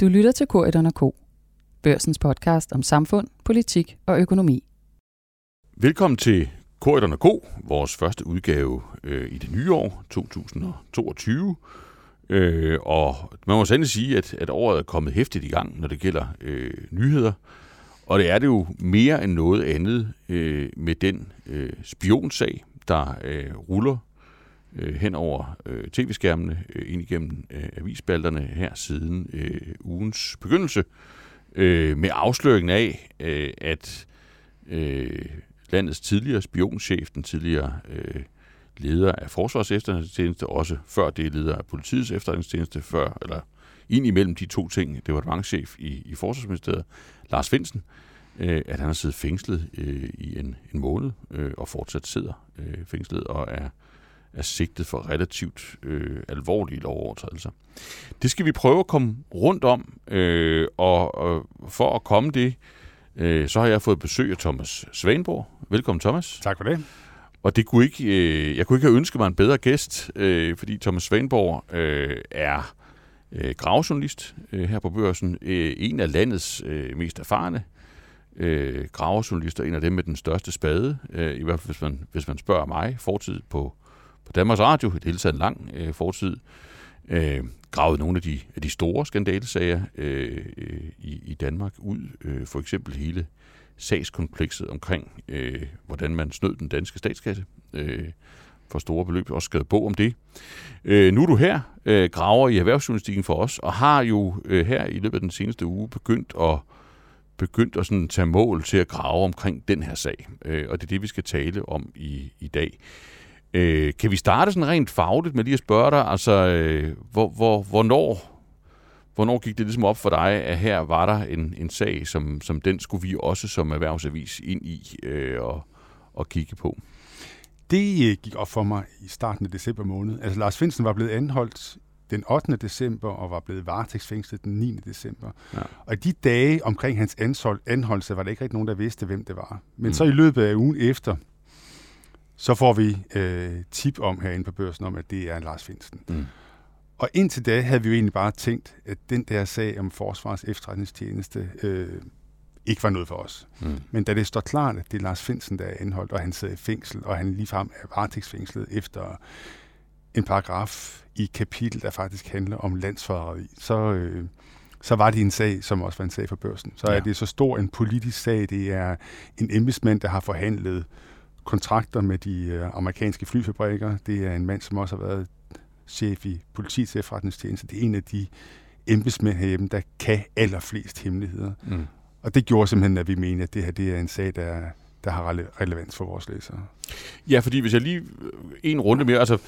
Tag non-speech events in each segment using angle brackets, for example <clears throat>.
Du lytter til k K. Børsens podcast om samfund, politik og økonomi. Velkommen til k K, vores første udgave øh, i det nye år, 2022. Øh, og man må sandelig sige, at, at året er kommet hæftigt i gang, når det gælder øh, nyheder. Og det er det jo mere end noget andet øh, med den øh, spionsag, der øh, ruller øh, hen over øh, tv-skærmene øh, ind igennem øh, avisspalterne her siden øh, ugens begyndelse, øh, med afsløringen af, øh, at øh, landets tidligere spionchef, den tidligere øh, leder af Forsvars efterretningstjeneste, også før det er leder af politiets efterretningstjeneste, før, eller ind imellem de to ting, det var departementchef i, i Forsvarsministeriet, Lars Finsen, øh, at han har siddet fængslet øh, i en, en måned, øh, og fortsat sidder øh, fængslet, og er er sigtet for relativt øh, alvorlige lovovertrædelser. Det skal vi prøve at komme rundt om, øh, og, og for at komme det, øh, så har jeg fået besøg af Thomas Svanborg. Velkommen, Thomas. Tak for det. Og det kunne ikke, øh, jeg kunne ikke have ønsket mig en bedre gæst, øh, fordi Thomas Svanborg øh, er øh, gravjournalist øh, her på børsen. Øh, en af landets øh, mest erfarne øh, gravejournalister, en af dem med den største spade, øh, i hvert fald hvis man, hvis man spørger mig, fortid på på Danmarks Radio, det hele taget en lang øh, fortid, øh, gravet nogle af de, af de store skandalesager øh, øh, i, i Danmark ud. Øh, for eksempel hele sagskomplekset omkring, øh, hvordan man snød den danske statskasse øh, for store beløb. Også skrevet bog om det. Øh, nu er du her, øh, graver i erhvervsjournalistikken for os, og har jo øh, her i løbet af den seneste uge begyndt at begyndt at sådan tage mål til at grave omkring den her sag. Øh, og det er det, vi skal tale om i, i dag. Øh, kan vi starte sådan rent fagligt med lige at spørge dig, altså, øh, hvor, hvor, hvornår, hvornår gik det ligesom op for dig, at her var der en, en sag, som, som den skulle vi også som erhvervsavis ind i øh, og, og kigge på? Det øh, gik op for mig i starten af december måned. Altså Lars Finsen var blevet anholdt den 8. december og var blevet varetægtsfængslet den 9. december. Ja. Og de dage omkring hans anholdelse var der ikke rigtig nogen, der vidste, hvem det var. Men mm. så i løbet af ugen efter, så får vi øh, tip om herinde på børsen om, at det er Lars Finsen. Mm. Og indtil da havde vi jo egentlig bare tænkt, at den der sag om Forsvars efterretningstjeneste øh, ikke var noget for os. Mm. Men da det står klart, at det er Lars Finsen, der er indholdt, og han sidder i fængsel, og han ligefrem er varetægtsfængslet efter en paragraf i kapitel, der faktisk handler om landsforræderi, så, øh, så var det en sag, som også var en sag for børsen. Så ja. er det så stor en politisk sag, det er en embedsmand, der har forhandlet øh, kontrakter med de øh, amerikanske flyfabrikker. Det er en mand, som også har været chef i politiets efterretningstjeneste. Det er en af de embedsmænd herhjemme, der kan allerflest hemmeligheder. Mm. Og det gjorde simpelthen, at vi mener, at det her det er en sag, der, der har relevans for vores læsere. Ja, fordi hvis jeg lige en runde mere, altså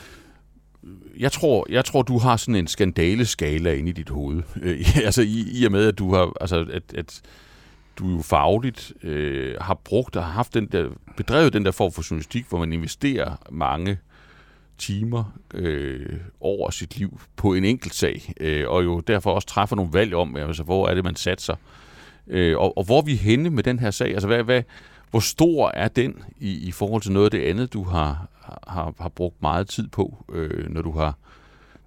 jeg tror, jeg tror, du har sådan en skandaleskala inde i dit hoved. Øh, <laughs> altså i, i og med, at du har, altså at, at du jo fagligt øh, har brugt og har haft den der, bedrevet den der form for journalistik, hvor man investerer mange timer øh, over sit liv på en enkelt sag, øh, og jo derfor også træffer nogle valg om, altså, hvor er det, man satser. Øh, og, og hvor er vi henne med den her sag? Altså, hvad, hvad, hvor stor er den i, i forhold til noget af det andet, du har, har, har brugt meget tid på, øh, når du har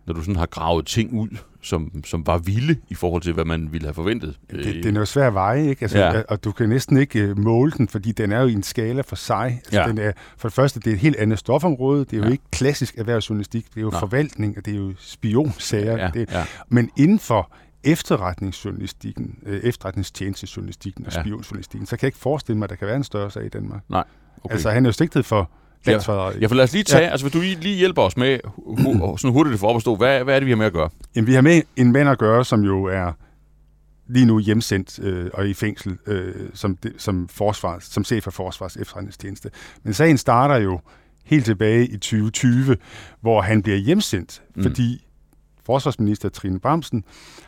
når du sådan har gravet ting ud, som, som var vilde i forhold til, hvad man ville have forventet. Det, den er jo svær at veje, ikke? Altså, ja. Og du kan næsten ikke uh, måle den, fordi den er jo i en skala for sig. Altså, ja. den er, for det første, det er et helt andet stofområde. Det er jo ja. ikke klassisk erhvervsjournalistik. Det er jo Nej. forvaltning, og det er jo spionsager. Ja. Det, ja. Men inden for efterretningsjournalistikken, øh, efterretningstjenestejournalistikken og ja. spionjournalistikken, så kan jeg ikke forestille mig, at der kan være en større sag i Danmark. Nej. Okay. Altså, han er jo stigtet for Ja, ja, for lad os lige tage, ja. altså hvis du lige hjælper os med, <clears throat> sådan hurtigt for at forstå, hvad, hvad er det, vi har med at gøre? Jamen, vi har med en mand at gøre, som jo er lige nu hjemsendt øh, og i fængsel øh, som, som, forsvars, som chef for Forsvars efterretningstjeneste. Men sagen starter jo helt tilbage i 2020, hvor han bliver hjemsendt, mm. fordi forsvarsminister Trine Bramsen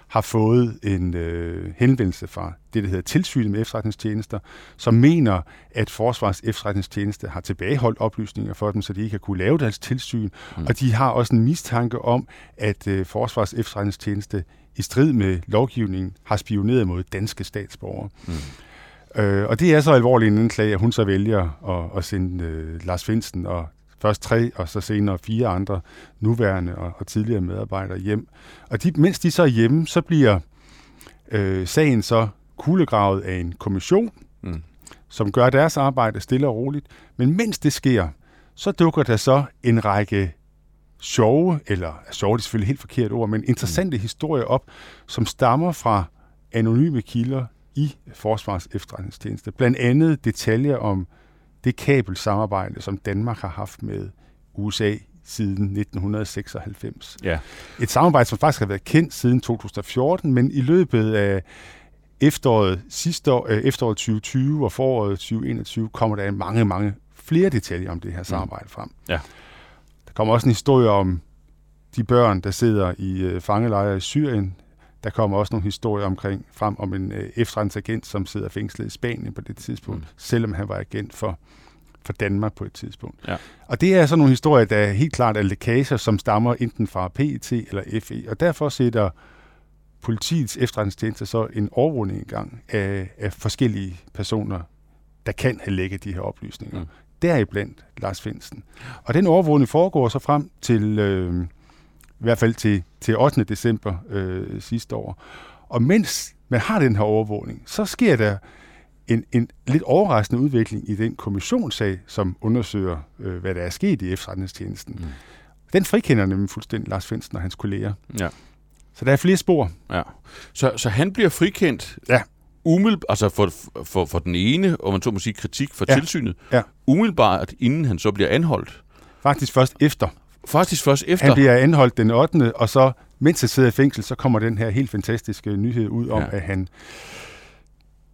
har fået en øh, henvendelse fra det, der hedder Tilsynet med efterretningstjenester, som mener, at Forsvars efterretningstjeneste har tilbageholdt oplysninger for dem, så de ikke har kunne lave deres tilsyn. Mm. Og de har også en mistanke om, at øh, Forsvars efterretningstjeneste i strid med lovgivningen har spioneret mod danske statsborgere. Mm. Øh, og det er så alvorligt en anklage, at hun så vælger at, at sende øh, Lars Finsen og først tre, og så senere fire andre nuværende og, og tidligere medarbejdere hjem. Og de, mens de så er hjemme, så bliver øh, sagen så kuglegravet af en kommission, mm. som gør deres arbejde stille og roligt. Men mens det sker, så dukker der så en række sjove, eller sjove er selvfølgelig helt forkert ord, men interessante mm. historier op, som stammer fra anonyme kilder i Forsvars efterretningstjeneste. Blandt andet detaljer om det kabelsamarbejde, som Danmark har haft med USA siden 1996. Ja. Et samarbejde, som faktisk har været kendt siden 2014, men i løbet af efteråret, sidste år, øh, efteråret 2020 og foråret 2021 kommer der mange, mange flere detaljer om det her mm. samarbejde frem. Ja. Der kommer også en historie om de børn, der sidder i øh, fangelejre i Syrien. Der kommer også nogle historier omkring frem om en øh, efterretningsagent, som sidder fængslet i Spanien på det tidspunkt, mm. selvom han var agent for for Danmark på et tidspunkt. Ja. Og det er sådan nogle historier, der helt klart er lækager, som stammer enten fra PET eller FE, og derfor sætter politiets efterretningstjeneste så en overvågning i gang af, af forskellige personer, der kan have lægget de her oplysninger. Mm. Deriblandt Lars Finsen. Og den overvågning foregår så frem til, øh, i hvert fald til, til 8. december øh, sidste år. Og mens man har den her overvågning, så sker der en, en lidt overraskende udvikling i den kommissionssag, som undersøger, øh, hvad der er sket i efterretningstjenesten. Mm. Den frikender nemlig fuldstændig Lars Finsen og hans kolleger. Ja. Så der er flere spor. Ja. Så, så han bliver frikendt ja. umiddelbart, altså for, for, for den ene, og man så må sige kritik for ja. tilsynet, ja. umiddelbart inden han så bliver anholdt. Faktisk først efter. Faktisk først efter. Han bliver anholdt den 8. og så mens han sidder i fængsel, så kommer den her helt fantastiske nyhed ud om, ja. at han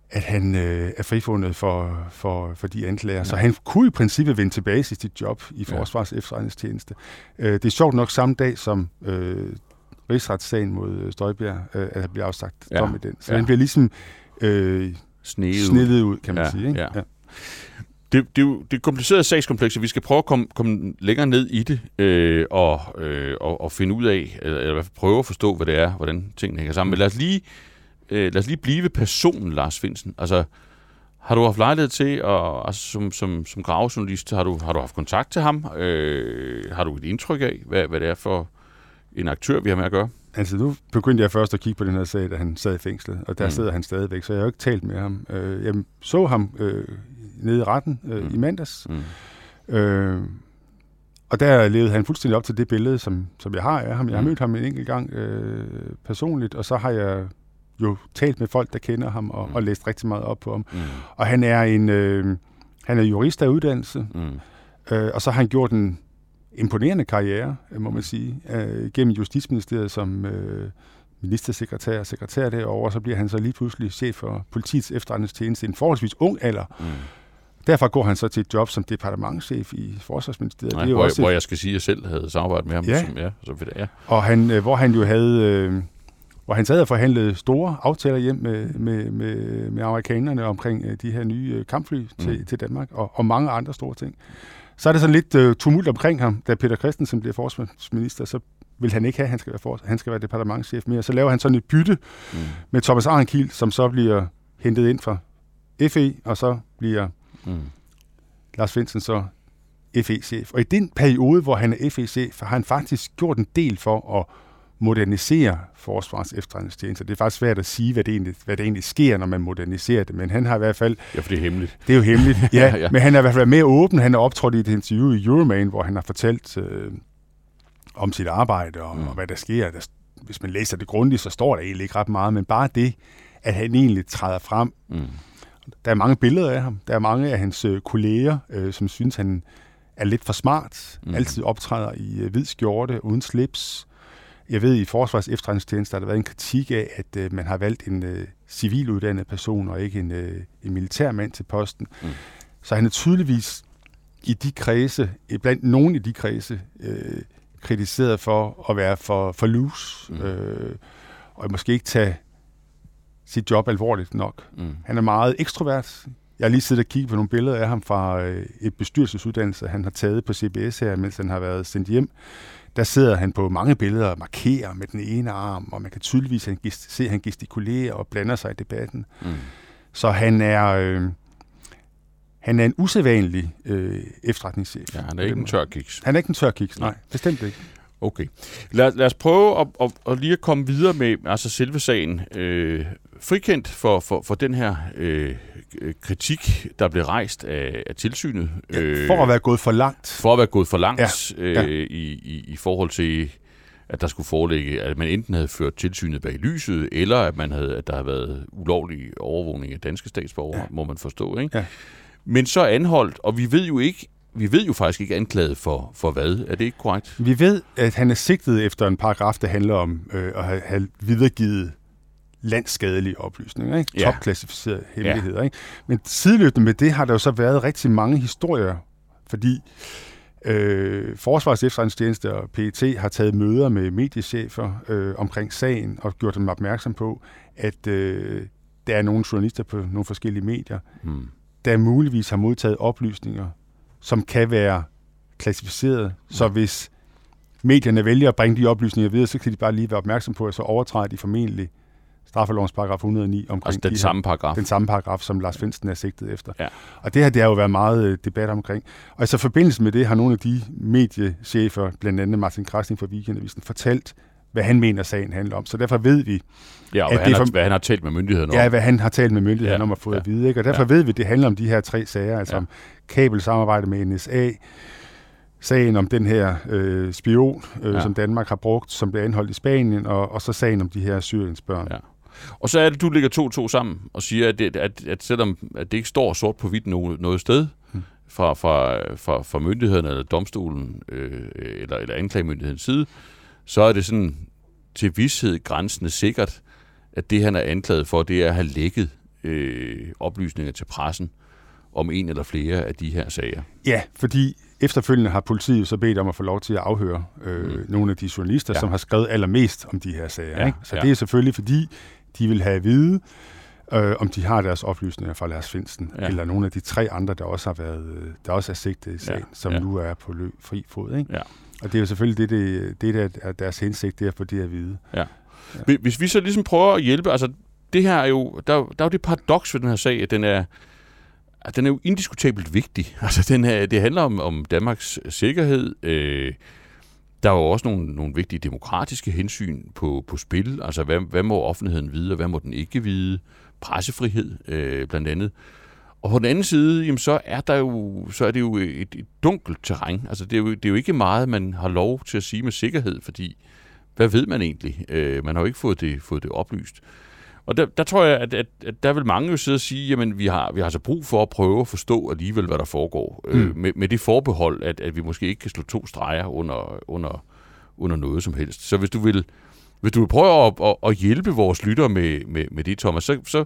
at han øh, er frifundet for, for, for de anklager. Ja. Så han kunne i princippet vende tilbage til sit job i Forsvars ja. efterretningstjeneste. Øh, det er sjovt nok samme dag, som øh, rigsretssagen mod øh, Støjbjerg, øh, at der bliver afsagt ja. dom i den. Så ja. den bliver ligesom øh, snedet ud, kan man ja. sige. Ikke? Ja. Ja. Det, det, er jo det er kompliceret sagskompleks, vi skal prøve at komme, komme længere ned i det øh, og, øh, og, og finde ud af, eller, eller i hvert fald prøve at forstå, hvad det er, hvordan tingene hænger sammen. Men lad os lige øh, lad os lige blive ved personen Lars Finsen. Altså, har du haft lejlighed til, at, altså, som, som, som gravejournalist, har du, har du haft kontakt til ham? Øh, har du et indtryk af, hvad, hvad det er for en aktør, vi har med at gøre? Altså, nu begyndte jeg først at kigge på den her sag, da han sad i fængslet, og der mm. sidder han stadigvæk, så jeg har jo ikke talt med ham. Øh, jeg så ham øh, nede i retten øh, mm. i mandags, mm. øh, og der levede han fuldstændig op til det billede, som, som jeg har af ham. Jeg har mm. mødt ham en enkelt gang øh, personligt, og så har jeg jo talt med folk, der kender ham, og, mm. og læst rigtig meget op på ham. Mm. Og han er en øh, han er jurist af uddannelse, mm. øh, og så har han gjort en imponerende karriere, må man sige, øh, gennem Justitsministeriet som øh, ministersekretær og sekretær derovre, og så bliver han så lige pludselig chef for politiets efterretningstjeneste i en forholdsvis ung alder. Mm. Derfor går han så til et job som departementchef i Forsvarsministeriet. Nej, det er hvor, også hvor jeg skal sige, at jeg selv havde samarbejdet med ham. Ja. Som, ja, så det, ja. Og han, øh, hvor han jo havde... Øh, hvor han sad og forhandlede store aftaler hjem med, med, med, med amerikanerne omkring øh, de her nye øh, kampfly til, mm. til Danmark, og, og mange andre store ting. Så er det sådan lidt uh, tumult omkring ham, da Peter Christensen bliver forsvarsminister, så vil han ikke have, at han skal være, for, han skal være departementchef mere. Så laver han sådan et bytte mm. med Thomas Arnkiel, som så bliver hentet ind fra FE, og så bliver mm. Lars Finsen så FE-chef. Og i den periode, hvor han er FE-chef, har han faktisk gjort en del for at modernisere Forsvars efterretningstjeneste. Det er faktisk svært at sige, hvad det, egentlig, hvad det egentlig sker, når man moderniserer det, men han har i hvert fald... Ja, for det er hemmeligt. Det er jo hemmeligt, ja, <laughs> ja, ja. men han er i hvert fald mere åben. Han er optrådt i et interview i Euroman, hvor han har fortalt øh, om sit arbejde og, mm. og hvad der sker. Der, hvis man læser det grundigt, så står der egentlig ikke ret meget, men bare det, at han egentlig træder frem. Mm. Der er mange billeder af ham. Der er mange af hans øh, kolleger, øh, som synes, han er lidt for smart. Mm. Altid optræder i øh, hvid skjorte, uden slips jeg ved, i Forsvars efterretningstjeneste har der været en kritik af, at øh, man har valgt en øh, civiluddannet person og ikke en, øh, en militærmand til posten. Mm. Så han er tydeligvis i de kredse, blandt nogle af de kredse, øh, kritiseret for at være for, for loose, mm. øh, og måske ikke tage sit job alvorligt nok. Mm. Han er meget ekstrovert. Jeg har lige siddet og kigget på nogle billeder af ham fra øh, et bestyrelsesuddannelse, han har taget på CBS her, mens han har været sendt hjem der sidder han på mange billeder og markerer med den ene arm, og man kan tydeligvis se, at han gestikulerer og blander sig i debatten. Mm. Så han er... Øh, han er en usædvanlig øh, efterretningschef. Ja, han er ikke en tør kiks. Han er ikke en tør kiks, nej, nej. bestemt ikke. Okay. Lad, lad os prøve at, at, at lige at komme videre med altså selve sagen. Øh, frikendt for, for, for den her øh, kritik, der blev rejst af, af tilsynet. Øh, for at være gået for langt. For at være gået for langt ja. Øh, i, i, i forhold til at der skulle foreligge, at man enten havde ført tilsynet bag lyset, eller at, man havde, at der havde været ulovlig overvågning af danske statsborgere, ja. må man forstå. Ikke? Ja. Men så anholdt, og vi ved jo ikke, vi ved jo faktisk ikke anklaget for, for hvad. Er det ikke korrekt? Vi ved, at han er sigtet efter en paragraf, der handler om øh, at have, have videregivet landskadelige oplysninger, ikke? Ja. topklassificerede hemmeligheder. Ja. Ikke? Men sideløbende med det har der jo så været rigtig mange historier, fordi øh, Forsvars efterretningstjeneste og PET har taget møder med mediechefer øh, omkring sagen og gjort dem opmærksom på, at øh, der er nogle journalister på nogle forskellige medier, hmm. der muligvis har modtaget oplysninger, som kan være klassificeret. Så hvis medierne vælger at bringe de oplysninger videre, så kan de bare lige være opmærksom på, at så overtræder de formentlig straffelovens paragraf 109 omkring altså den de samme paragraf. Den samme paragraf, som Lars Finsten er sigtet efter. Ja. Og det her, det har jo været meget øh, debat omkring. Og altså forbindelse med det har nogle af de mediechefer, blandt andet Martin Krasning fra Weekendavisen, fortalt, hvad han mener, sagen handler om. Så derfor ved vi... Ja, og hvad, han har, hvad han har talt med myndighederne om. Ja, hvad han har talt med myndighederne ja. om at få ja. at vide. Ikke? Og derfor ja. ved vi, at det handler om de her tre sager, altså ja. om kabelsamarbejde med NSA, sagen om den her øh, spion, øh, ja. som Danmark har brugt, som blev anholdt i Spanien, og, og så sagen om de her Syriens børn. Ja. Og så er det, du ligger to-to sammen og siger, at, det, at, at selvom at det ikke står sort på hvidt noget, noget sted hmm. fra, fra, fra, fra myndighederne eller domstolen øh, eller, eller anklagemyndighedens side, så er det sådan til vidshed grænsende sikkert, at det, han er anklaget for, det er at have lækket øh, oplysninger til pressen om en eller flere af de her sager. Ja, fordi efterfølgende har politiet så bedt om at få lov til at afhøre øh, mm. nogle af de journalister, ja. som har skrevet allermest om de her sager. Ja, ikke? Så ja. det er selvfølgelig fordi, de vil have at vide, øh, om de har deres oplysninger fra Lars Finsten, ja. eller nogle af de tre andre, der også har været, øh, der også er sigtet i sagen, ja. som ja. nu er på løb, fri fod. Ikke? Ja. Og det er jo selvfølgelig det, det, det der er deres hensigt, det er for det at vide. Ja. Ja. Hvis vi så ligesom prøver at hjælpe, altså det her er jo, der, der er jo det paradoks ved den her sag, at den er, at den er jo indiskutabelt vigtig. <laughs> Altså den her, det handler om, om Danmarks sikkerhed, øh, der er jo også nogle, nogle vigtige demokratiske hensyn på, på spil. Altså, hvad, hvad må offentligheden vide, og hvad må den ikke vide? Pressefrihed, øh, blandt andet. Og på den anden side, jamen, så, er der jo, så er det jo et, et dunkelt terræn. Altså, det er, jo, det er jo ikke meget, man har lov til at sige med sikkerhed, fordi hvad ved man egentlig? Øh, man har jo ikke fået det, fået det oplyst. Og der, der tror jeg, at, at, at der vil mange jo sidde og sige, jamen vi har, vi har altså brug for at prøve at forstå alligevel, hvad der foregår. Øh, mm. Øh, med, med det forbehold, at, at vi måske ikke kan slå to streger under, under, under noget som helst. Så hvis du vil, hvis du vil prøve at, at, at hjælpe vores lytter med, med, med det, Thomas, så, så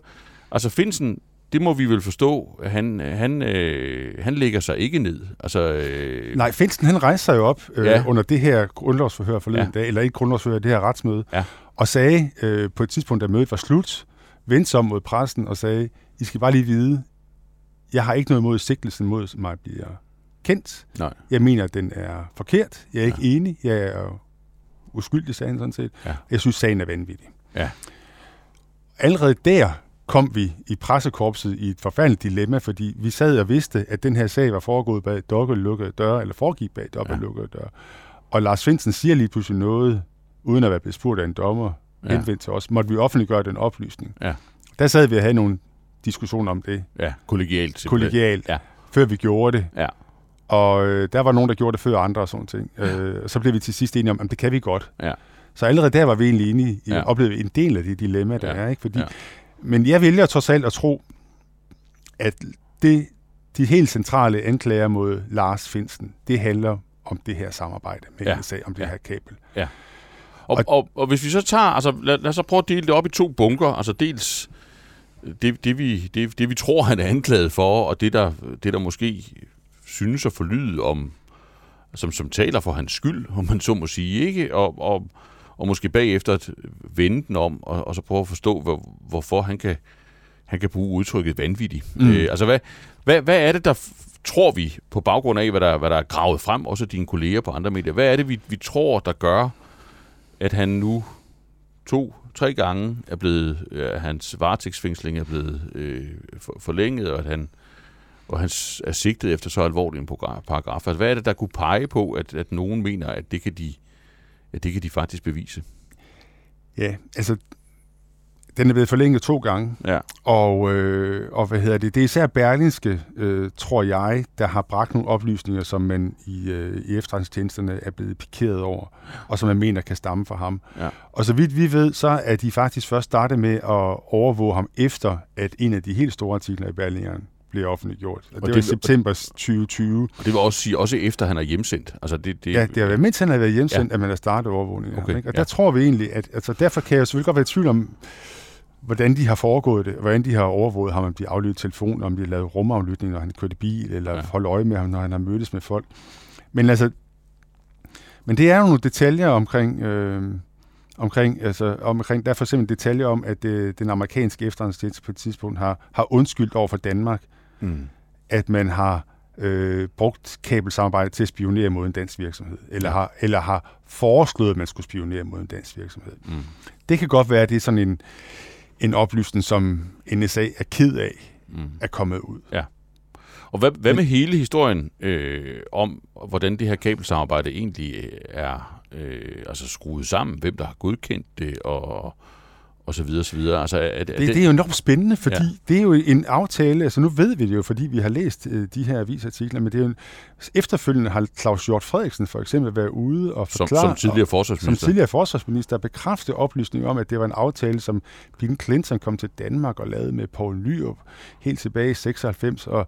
altså Finsen, det må vi vel forstå, han, han, øh, han lægger sig ikke ned. Altså, øh, Nej, Finsen han rejste sig jo op øh, ja. under det her grundlovsforhør forleden ja. dag, eller ikke grundlovsforhør, det her retsmøde, ja og sagde øh, på et tidspunkt, da mødet var slut, vendte sig mod pressen og sagde, I skal bare lige vide, jeg har ikke noget imod sigtelsen mod mig bliver kendt. Nej. Jeg mener, at den er forkert. Jeg er ikke ja. enig. Jeg er uskyldig, sagde han sådan set. Ja. Jeg synes, sagen er vanvittig. Ja. Allerede der kom vi i pressekorpset i et forfærdeligt dilemma, fordi vi sad og vidste, at den her sag var foregået bag lukkede døre, eller foregik bag lukkede døre. Og Lars Finsen siger lige pludselig noget, uden at være blevet spurgt af en dommer, ja. henvendt til os, måtte vi offentliggøre den oplysning. Ja. Der sad vi og havde nogle diskussioner om det. Ja, kollegialt. Kollegialt, ja. før vi gjorde det. Ja. Og øh, der var nogen, der gjorde det før andre og sådan ting. Ja. Øh, så blev vi til sidst enige om, at det kan vi godt. Ja. Så allerede der var vi egentlig inde i, ja. oplevede en del af det dilemma, der ja. er. Ikke? Fordi, ja. Men jeg vælger trods alt at tro, at det, de helt centrale anklager mod Lars Finsen, det handler om det her samarbejde med ja. NSA, om det ja. her kabel. Ja. Og, og, og hvis vi så tager, altså lad, lad os så prøve at dele det op i to bunker, altså dels det, det, vi, det, det vi tror, han er anklaget for, og det der, det der måske synes at forlyde om, som, som taler for hans skyld, om man så må sige, ikke? Og, og, og måske bagefter at vende den om, og, og så prøve at forstå, hvor, hvorfor han kan, han kan bruge udtrykket vanvittig. Mm. Øh, altså, hvad, hvad, hvad er det, der tror vi, på baggrund af, hvad der, hvad der er gravet frem, også dine kolleger på andre medier, hvad er det, vi, vi tror, der gør, at han nu to, tre gange er blevet, ja, hans varetægtsfængsling er blevet øh, for, forlænget, og at han, og han er sigtet efter så alvorlig en paragraf. Altså, hvad er det, der kunne pege på, at, at nogen mener, at det kan de at det kan de faktisk bevise. Ja, altså, den er blevet forlænget to gange, Ja. og, øh, og hvad hedder det, det er især Berlinske, øh, tror jeg, der har bragt nogle oplysninger, som man i, øh, i efterretningstjenesterne er blevet pikeret over, og som man mener kan stamme fra ham. Ja. Og så vidt vi ved, så er de faktisk først startet med at overvåge ham, efter at en af de helt store artikler i Berlingeren blev offentliggjort. Og det, Og var det- i september 2020. Og det vil også sige, også efter han er hjemsendt. Altså det, det, Ja, det har været mindst han har været hjemsendt, ja. at man har startet overvågningen. Okay, ikke? Og ja. der tror vi egentlig, at altså, derfor kan jeg selvfølgelig godt være i tvivl om, hvordan de har foregået det, hvordan de har overvåget ham, om de har aflyttet telefoner, om de har lavet rumaflytning, når han kørte bil, eller ja. holdt øje med ham, når han har mødtes med folk. Men altså, men det er jo nogle detaljer omkring, øh, omkring, altså, omkring, der er for eksempel detaljer om, at øh, den amerikanske efterretningstjeneste på et tidspunkt har, har undskyldt over for Danmark, mm, at man har øh, brugt kabelsamarbejde til at spionere mod en dansk virksomhed, eller, Ja. ja. har, eller har foreslået, at man skulle spionere mod en dansk virksomhed. mm. Det kan godt være, at det er sådan en, en oplysning, som NSA er ked af Mm. at komme ud. Og hvad, hvad med hele historien øh, om, hvordan det her kabelsamarbejde egentlig øh, er øh, altså skruet sammen, hvem der har godkendt det, og, og så videre, så videre. Altså, er, er Det, det er jo enormt spændende, fordi Ja. det er jo en aftale, altså nu ved vi det jo, fordi vi har læst øh, de her avisartikler, men det er jo en, efterfølgende har Claus Hjort Frederiksen for eksempel været ude og som, forklare, som tidligere som forsvarsminister. tidligere forsvarsminister bekræfte oplysninger om, at det var en aftale, som Bill Clinton kom til Danmark og lavede med Poul Nyrup helt tilbage i 96. Og,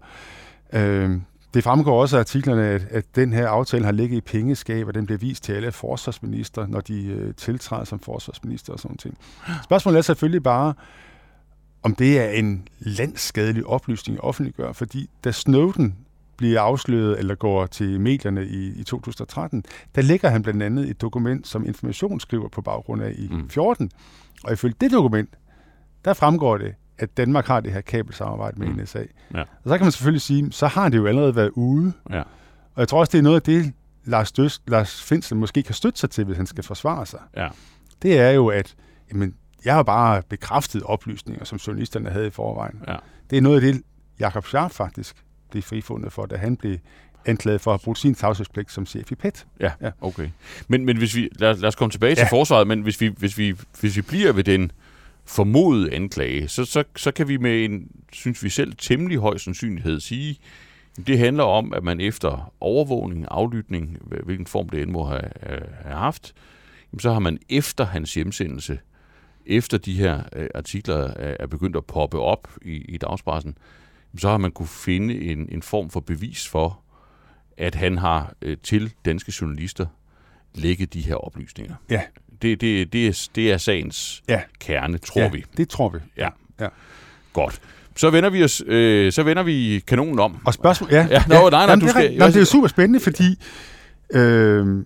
øh, det fremgår også af artiklerne, at, at den her aftale har ligget i pengeskab, og den bliver vist til alle forsvarsminister, når de øh, tiltræder som forsvarsminister og sådan ting. Spørgsmålet er selvfølgelig bare, om det er en landskadelig oplysning at offentliggøre, fordi da Snowden bliver afsløret eller går til medierne i, i 2013, der lægger han blandt andet et dokument, som information skriver på baggrund af i mm. 14. Og ifølge det dokument, der fremgår det, at Danmark har det her kabelsamarbejde med Mm. NSA. Ja. Og så kan man selvfølgelig sige, så har det jo allerede været ude. Ja. Og jeg tror også, det er noget af det, Lars, Døst, Lars Finsen måske kan støtte sig til, hvis han skal forsvare sig. Ja. Det er jo, at jamen, jeg har bare bekræftet oplysninger, som journalisterne havde i forvejen. Ja. Det er noget af det, Jakob Scharf faktisk blev frifundet for, da han blev anklaget for at bruge sin tavshedspligt som chef i PET. Ja, Ja. okay. Men, men hvis vi, lad, lad os komme tilbage til Ja. forsvaret, men hvis vi, hvis, vi, hvis vi bliver ved den formodet anklage, så, så, så kan vi med en, synes vi selv, temmelig høj sandsynlighed sige, det handler om, at man efter overvågning, aflytning, hvilken form det end må have, øh, have haft, så har man efter hans hjemsendelse, efter de her øh, artikler er, begyndt at poppe op i, i dagspressen, så har man kunne finde en, en form for bevis for, at han har øh, til danske journalister lægget de her oplysninger. Ja. Det, det, det, er, det er sagens Ja. kerne, tror ja, vi. det tror vi. Ja. Ja. Godt. Så vender vi os, øh, så vender vi kanonen om. Og spørgsmål... Ja, Ja, nå, nej, nej, Jamen, du det, skal-. Jamen, det er super spændende, fordi... Øh,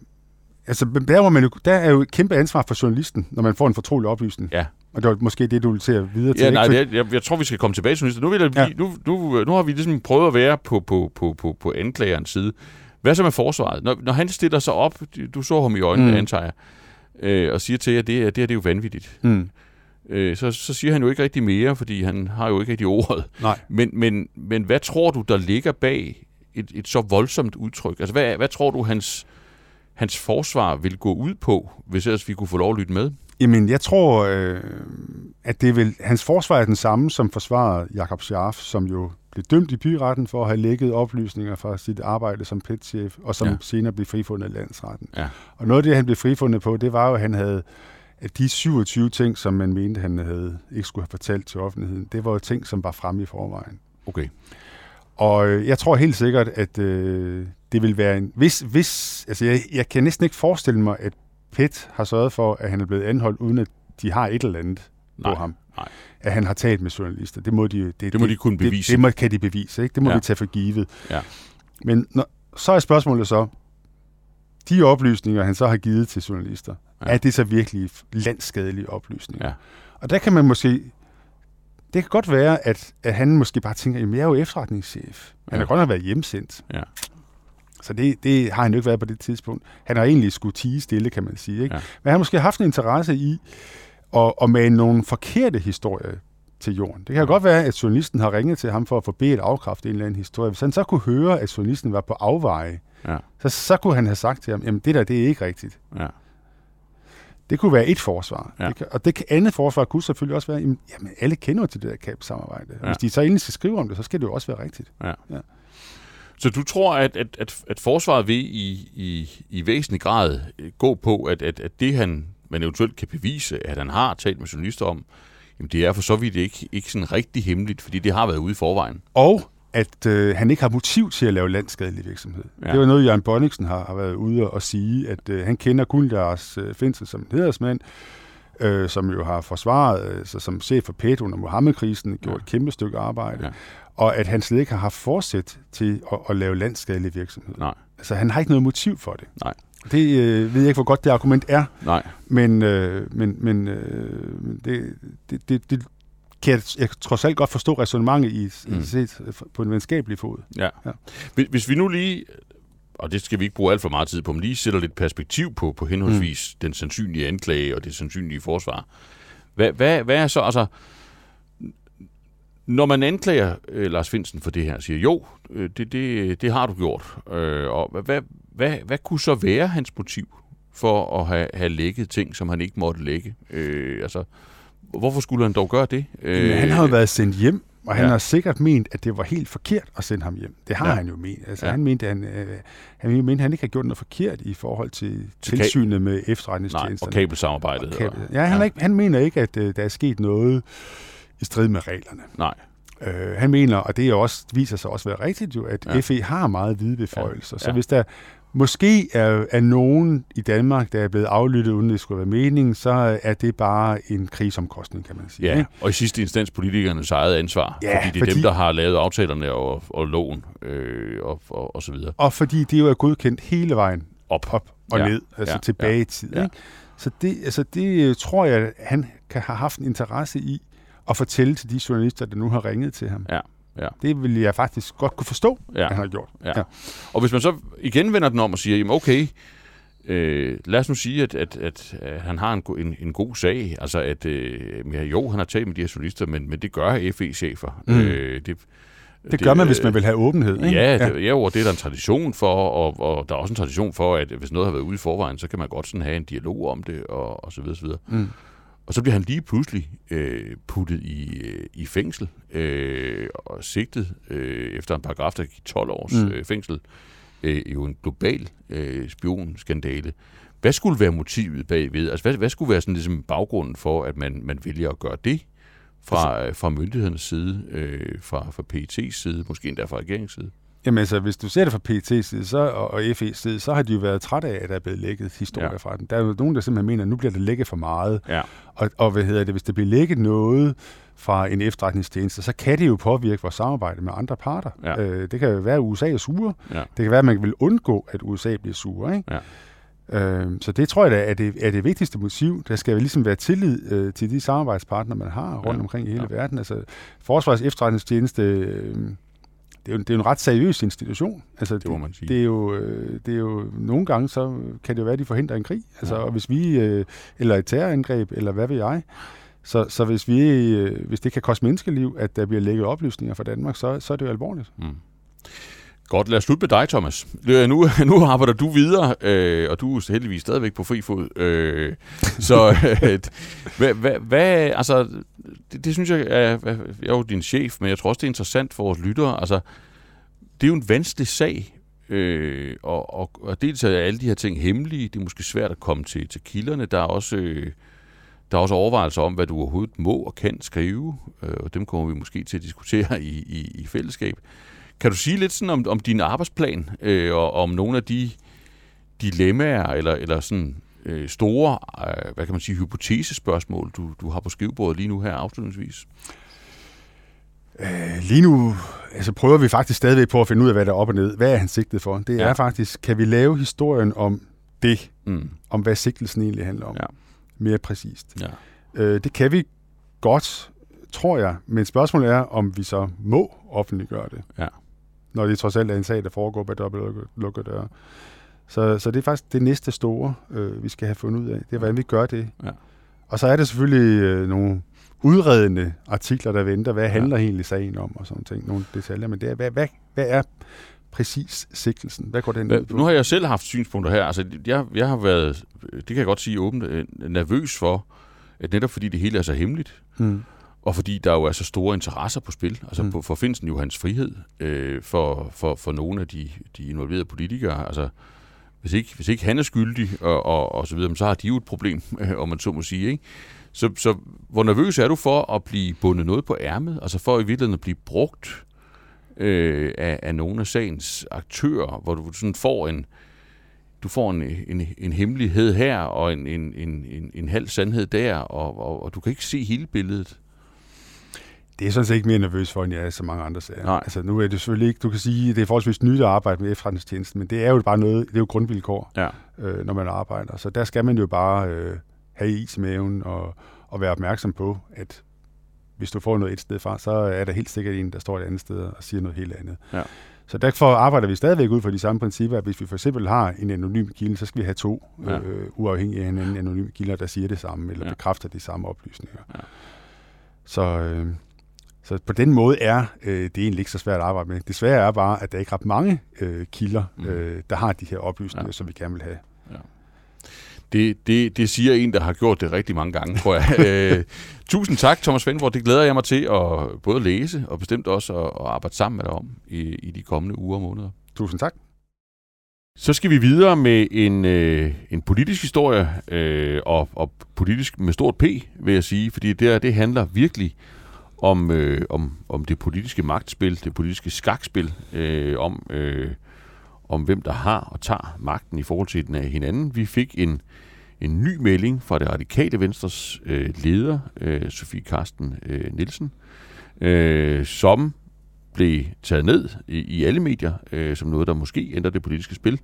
altså, der, hvor man jo, der er jo et kæmpe ansvar for journalisten, når man får en fortrolig oplysning. Ja. Og det var måske det, du ville til at videre til. Ja, nej, For- det er, jeg, jeg tror, vi skal komme tilbage til Nu, vil Ja. ja. nu, nu, nu har vi ligesom prøvet at være på, på, på, på, på anklagerens side. Hvad så med forsvaret? Når, når han stiller sig op, du så ham i øjnene, mm. antager jeg, øh, og siger til jer, det, er- det her det er jo vanvittigt. Mm. Øh, så, så siger han jo ikke rigtig mere, fordi han har jo ikke rigtig ordet. Nej. Men, men, men hvad tror du, der ligger bag et, et så voldsomt udtryk? Altså, hvad, hvad tror du, hans, hans forsvar vil gå ud på, hvis ellers vi kunne få lov at lytte med? Jamen, jeg tror, øh, at det vil, hans forsvar er den samme, som forsvarer Jakob Scharf, som jo blev dømt i byretten for at have lægget oplysninger fra sit arbejde som PET-chef, og som Ja. ja. senere blev frifundet af landsretten. Ja. Og noget af det, han blev frifundet på, det var jo, at han havde at de 27 ting, som man mente, han havde, ikke skulle have fortalt til offentligheden, det var jo ting, som var fremme i forvejen. Okay. Og øh, jeg tror helt sikkert, at øh, det vil være en... Hvis, hvis, altså jeg, jeg kan næsten ikke forestille mig, at PET har sørget for, at han er blevet anholdt, uden at de har et eller andet Nej, på ham. Nej. At han har talt med journalister. Det må de, det, Det må de kunne bevise. Det, det må, kan de bevise, ikke? Det må Ja. vi tage for givet. Ja. Men når, så er spørgsmålet så, de oplysninger, han så har givet til journalister, Ja. er det så virkelig landskadelige oplysninger? Ja. Og der kan man måske... Det kan godt være, at, at han måske bare tænker, at jeg er jo efterretningschef. Han Ja. har godt nok været hjemsendt. Ja. Så det, det har han jo ikke været på det tidspunkt. Han har egentlig skulle tige stille, kan man sige. Ikke? Ja. Men han har måske haft en interesse i at, at mane nogle forkerte historier til jorden. Det kan ja. godt være, at journalisten har ringet til ham for at få bedt afkræfte en eller anden historie. Hvis han så kunne høre, at journalisten var på afveje, Ja. så, så kunne han have sagt til ham, jamen det der, det er ikke rigtigt. Ja. Det kunne være et forsvar. Ja. Det kan, og det kan, andet forsvar kunne selvfølgelig også være, jamen, jamen alle kender til det der kabelsamarbejde. Ja. Ja. Hvis de så endelig skal skrive om det, så skal det jo også være rigtigt. Så du tror, at, at, at, at forsvaret vil i, i, i væsentlig grad gå på, at, at, at det, han man eventuelt kan bevise, at han har talt med journalister om, jamen det er for så vidt ikke, ikke sådan rigtig hemmeligt, fordi det har været ude i forvejen. Og at øh, han ikke har motiv til at lave landskadelig virksomhed. Ja. Det var noget, Jørgen Bonniksen har, har været ude og sige, at øh, han kender kun deres øh, Finsen som en hedersmand, øh, som jo har forsvaret, øh, så som chef for PET under Mohammed-krisen, gjort Ja. et kæmpe stykke arbejde, ja. og at han slet ikke har haft forsæt til at, at lave landskadelig virksomhed. Nej. Altså, han har ikke noget motiv for det. Nej. Det øh, ved jeg ikke, hvor godt det argument er, Nej. men, øh, men, men øh, det, det, det, det kan jeg, jeg trods alt godt forstå resonemanget i, Mm. set på en venskabelig fod. Ja. Ja. Hvis, hvis vi nu lige, og det skal vi ikke bruge alt for meget tid på, men lige sætter lidt perspektiv på, på henholdsvis mm. den sandsynlige anklage og det sandsynlige forsvar. Hvad, hvad, hvad er så, altså, når man anklager øh, Lars Finsen for det her, siger jo, øh, det, det, det har du gjort, øh, og hvad, hvad, hvad, kunne så være hans motiv for at have, have lækket ting, som han ikke måtte lægge? Øh, altså, hvorfor skulle han dog gøre det? Øh, Men han har jo været sendt hjem, og han ja. har sikkert ment, at det var helt forkert at sende ham hjem. Det har Ja. han jo ment. Altså, Ja. Han mente, han, øh, han mente, at han ikke har gjort noget forkert i forhold til tilsynet med Nej, efterretningstjenesterne. og kabelsamarbejdet. Og kabel- Ja, han, ja. Ikke, han mener ikke, at øh, der er sket noget i strid med reglerne. Nej, Øh, han mener, og det er også, viser sig også at være rigtigt jo, at Ja. FE har meget hvide beføjelser. Ja. Så Ja. hvis der måske er, er nogen i Danmark, der er blevet aflyttet, uden det skulle være meningen, så er det bare en krigsomkostning, kan man sige. ja. ikke? Og i sidste instans politikernes eget ansvar, Ja, fordi det er fordi- dem, der har lavet aftalerne og, og loven øh, og, og, og så videre. Og fordi det jo er godkendt hele vejen Op. op og Ja. ned, altså Ja. tilbage Ja. i tid. Ja. Ikke? Så det, altså det øh, tror jeg, han kan have haft en interesse i at fortælle til de journalister, der nu har ringet til ham. Ja. Ja. Det vil jeg faktisk godt kunne forstå, Ja. at han har gjort. Ja. Og hvis man så igen vender den om og siger, jamen okay, øh, lad os nu sige, at, at, at, at han har en, en, en god sag. Altså at, øh, ja, jo, han har talt med de her journalister, men, men det gør FE-chefer. Mm. Øh, det, Det gør man, hvis man vil have åbenhed. Ikke? Ja, det, ja. Og det er der en tradition for, og, og der er også en tradition for, at hvis noget har været ude i forvejen, så kan man godt sådan have en dialog om det, og, og så videre, så videre. Mm. Og så bliver han lige pludselig øh, puttet i, øh, i fængsel øh, og sigtet øh, efter en paragraf, der gik 12 års mm. Øh, fængsel. Øh, jo en global øh, spionskandale. Hvad skulle være motivet bagved? Altså, hvad, hvad skulle være sådan ligesom baggrunden for, at man, man vælger at gøre det fra, fra myndighedernes side, øh, fra, fra PET's side, måske endda fra regeringens side? Jamen altså, hvis du ser det fra PET's side så, og, og FE's side, så har de jo været trætte af, at der er blevet lækket historier Ja. ja. fra den. Der er jo nogen, der simpelthen mener, at nu bliver det lækket for meget. Ja. Og, og hvad hedder det, hvis der bliver lækket noget fra en efterretningstjeneste, så kan det jo påvirke vores samarbejde med andre parter. Ja. Øh, det kan jo være, at USA er sure. Ja. Det kan være, at man vil undgå, at USA bliver sure. Ikke? Øh, så det tror jeg da er det, er det vigtigste motiv. Der skal ligesom være tillid øh, til de samarbejdspartnere, man har rundt Ja. ja. omkring i hele Ja. ja. verden. Altså, Forsvars efterretningstjeneste, øh, det, er jo, det er jo en ret seriøs institution. Altså, Det må man sige. Det er, jo, øh, det er jo nogle gange, så kan det jo være, at de forhindrer en krig. Altså, Ja. og hvis vi, øh, eller et terrorangreb, eller hvad ved jeg. Så, så hvis, vi, øh, hvis det kan koste menneskeliv, at der bliver lækket oplysninger fra Danmark, så, så er det jo alvorligt. Mm. Godt, lad os slutte med dig, Thomas. Øh, Nu, <laughs> nu arbejder du videre, øh, og du er heldigvis stadigvæk på fri fod. Øh, <laughs> så øh, hvad, hvad, hvad, altså, det, det synes jeg er, jeg er jo din chef, men jeg tror også, det er interessant for vores lyttere. Altså, det er jo en vanskelig sag, øh, og, og, og dels er alle de her ting hemmelige. Det er måske svært at komme til, til kilderne. Der er også... Øh, der er også overvejelser om, hvad du overhovedet må og kan skrive, øh, og dem kommer vi måske til at diskutere i, i, i fællesskab. Kan du sige lidt sådan om, om din arbejdsplan, øh, og om nogle af de dilemmaer, eller, eller sådan øh, store, øh, hvad kan man sige, hypotesespørgsmål, du, du har på skrivebordet lige nu her afslutningsvis? Øh, lige nu altså prøver vi faktisk stadigvæk på at finde ud af, hvad der er op og ned. Hvad er han sigtet for? Det Ja. er faktisk, kan vi lave historien om det, Mm. om hvad sigtelsen egentlig handler om, Ja. mere præcist. Ja. Øh, det kan vi godt, tror jeg, men spørgsmålet er, om vi så må offentliggøre det. Ja. Når det trods alt er en sag, der foregår bag dobbeltlukkede døre. Så, så det er faktisk det næste store, øh, vi skal have fundet ud af. Det er, hvordan vi gør det. Ja. Og så er det selvfølgelig øh, nogle udredende artikler, der venter. Hvad Ja. handler egentlig sagen om og sådan ting. Nogle detaljer. Men det er, hvad, hvad, hvad er præcis sigtelsen? Hvad går den ud på? Nu har jeg selv haft synspunkter her. Altså, jeg, jeg har været, det kan jeg godt sige åbent, øh, nervøs for, at netop fordi det hele er så hemmeligt, mm. Og fordi der jo er så store interesser på spil, altså mm. på, for Finsen jo hans frihed, øh, for, for, for nogle af de, de involverede politikere, altså hvis ikke, hvis ikke han er skyldig og, og, og så videre, så har de jo et problem, om man så må sige, ikke? Så, så hvor nervøs er du for at blive bundet noget på ærmet, altså for i virkeligheden at blive brugt øh, af, af nogle af sagens aktører, hvor du sådan får en, du får en, en, en hemmelighed her, og en, en, en, en, en halv sandhed der, og, og, og du kan ikke se hele billedet. Det er sådan set ikke mere nervøs for, end jeg er så mange andre sager. Nej. Altså, nu er det selvfølgelig ikke, du kan sige, det er forholdsvis nyt at arbejde med efterretningstjenesten, men det er jo bare noget, det er jo grundvilkår, ja. øh, når man arbejder. Så der skal man jo bare øh, have is i maven og, og være opmærksom på, at hvis du får noget et sted fra, så er der helt sikkert en, der står et andet sted og siger noget helt andet. Ja. Så derfor arbejder vi stadigvæk ud fra de samme principper, at hvis vi for eksempel har en anonym kilde, så skal vi have to ja. øh, uafhængige af hinanden anonyme kilder, der siger det samme, eller ja. bekræfter de samme oplysninger. Ja. Så, øh, så på den måde er øh, det egentlig ikke så svært at arbejde med. Det svære er bare, at der ikke er ret mange øh, kilder, mm. øh, der har de her oplysninger, ja. som vi gerne vil have. Ja. Det, det, det siger en, der har gjort det rigtig mange gange, tror jeg. <laughs> øh, tusind tak, Thomas Svendborg. Det glæder jeg mig til at både læse og bestemt også at, at arbejde sammen med dig om i, i de kommende uger og måneder. Tusind tak. Så skal vi videre med en, øh, en politisk historie, øh, og, og politisk med stort P, vil jeg sige, fordi det, det handler virkelig om, øh, om, om det politiske magtspil, det politiske skakspil, øh, om, øh, om hvem der har og tager magten i forhold til den af hinanden. Vi fik en, en ny melding fra det radikale venstres øh, leder, øh, Sofie Karsten øh, Nielsen, øh, som blev taget ned i, i alle medier øh, som noget, der måske ændrer det politiske spil.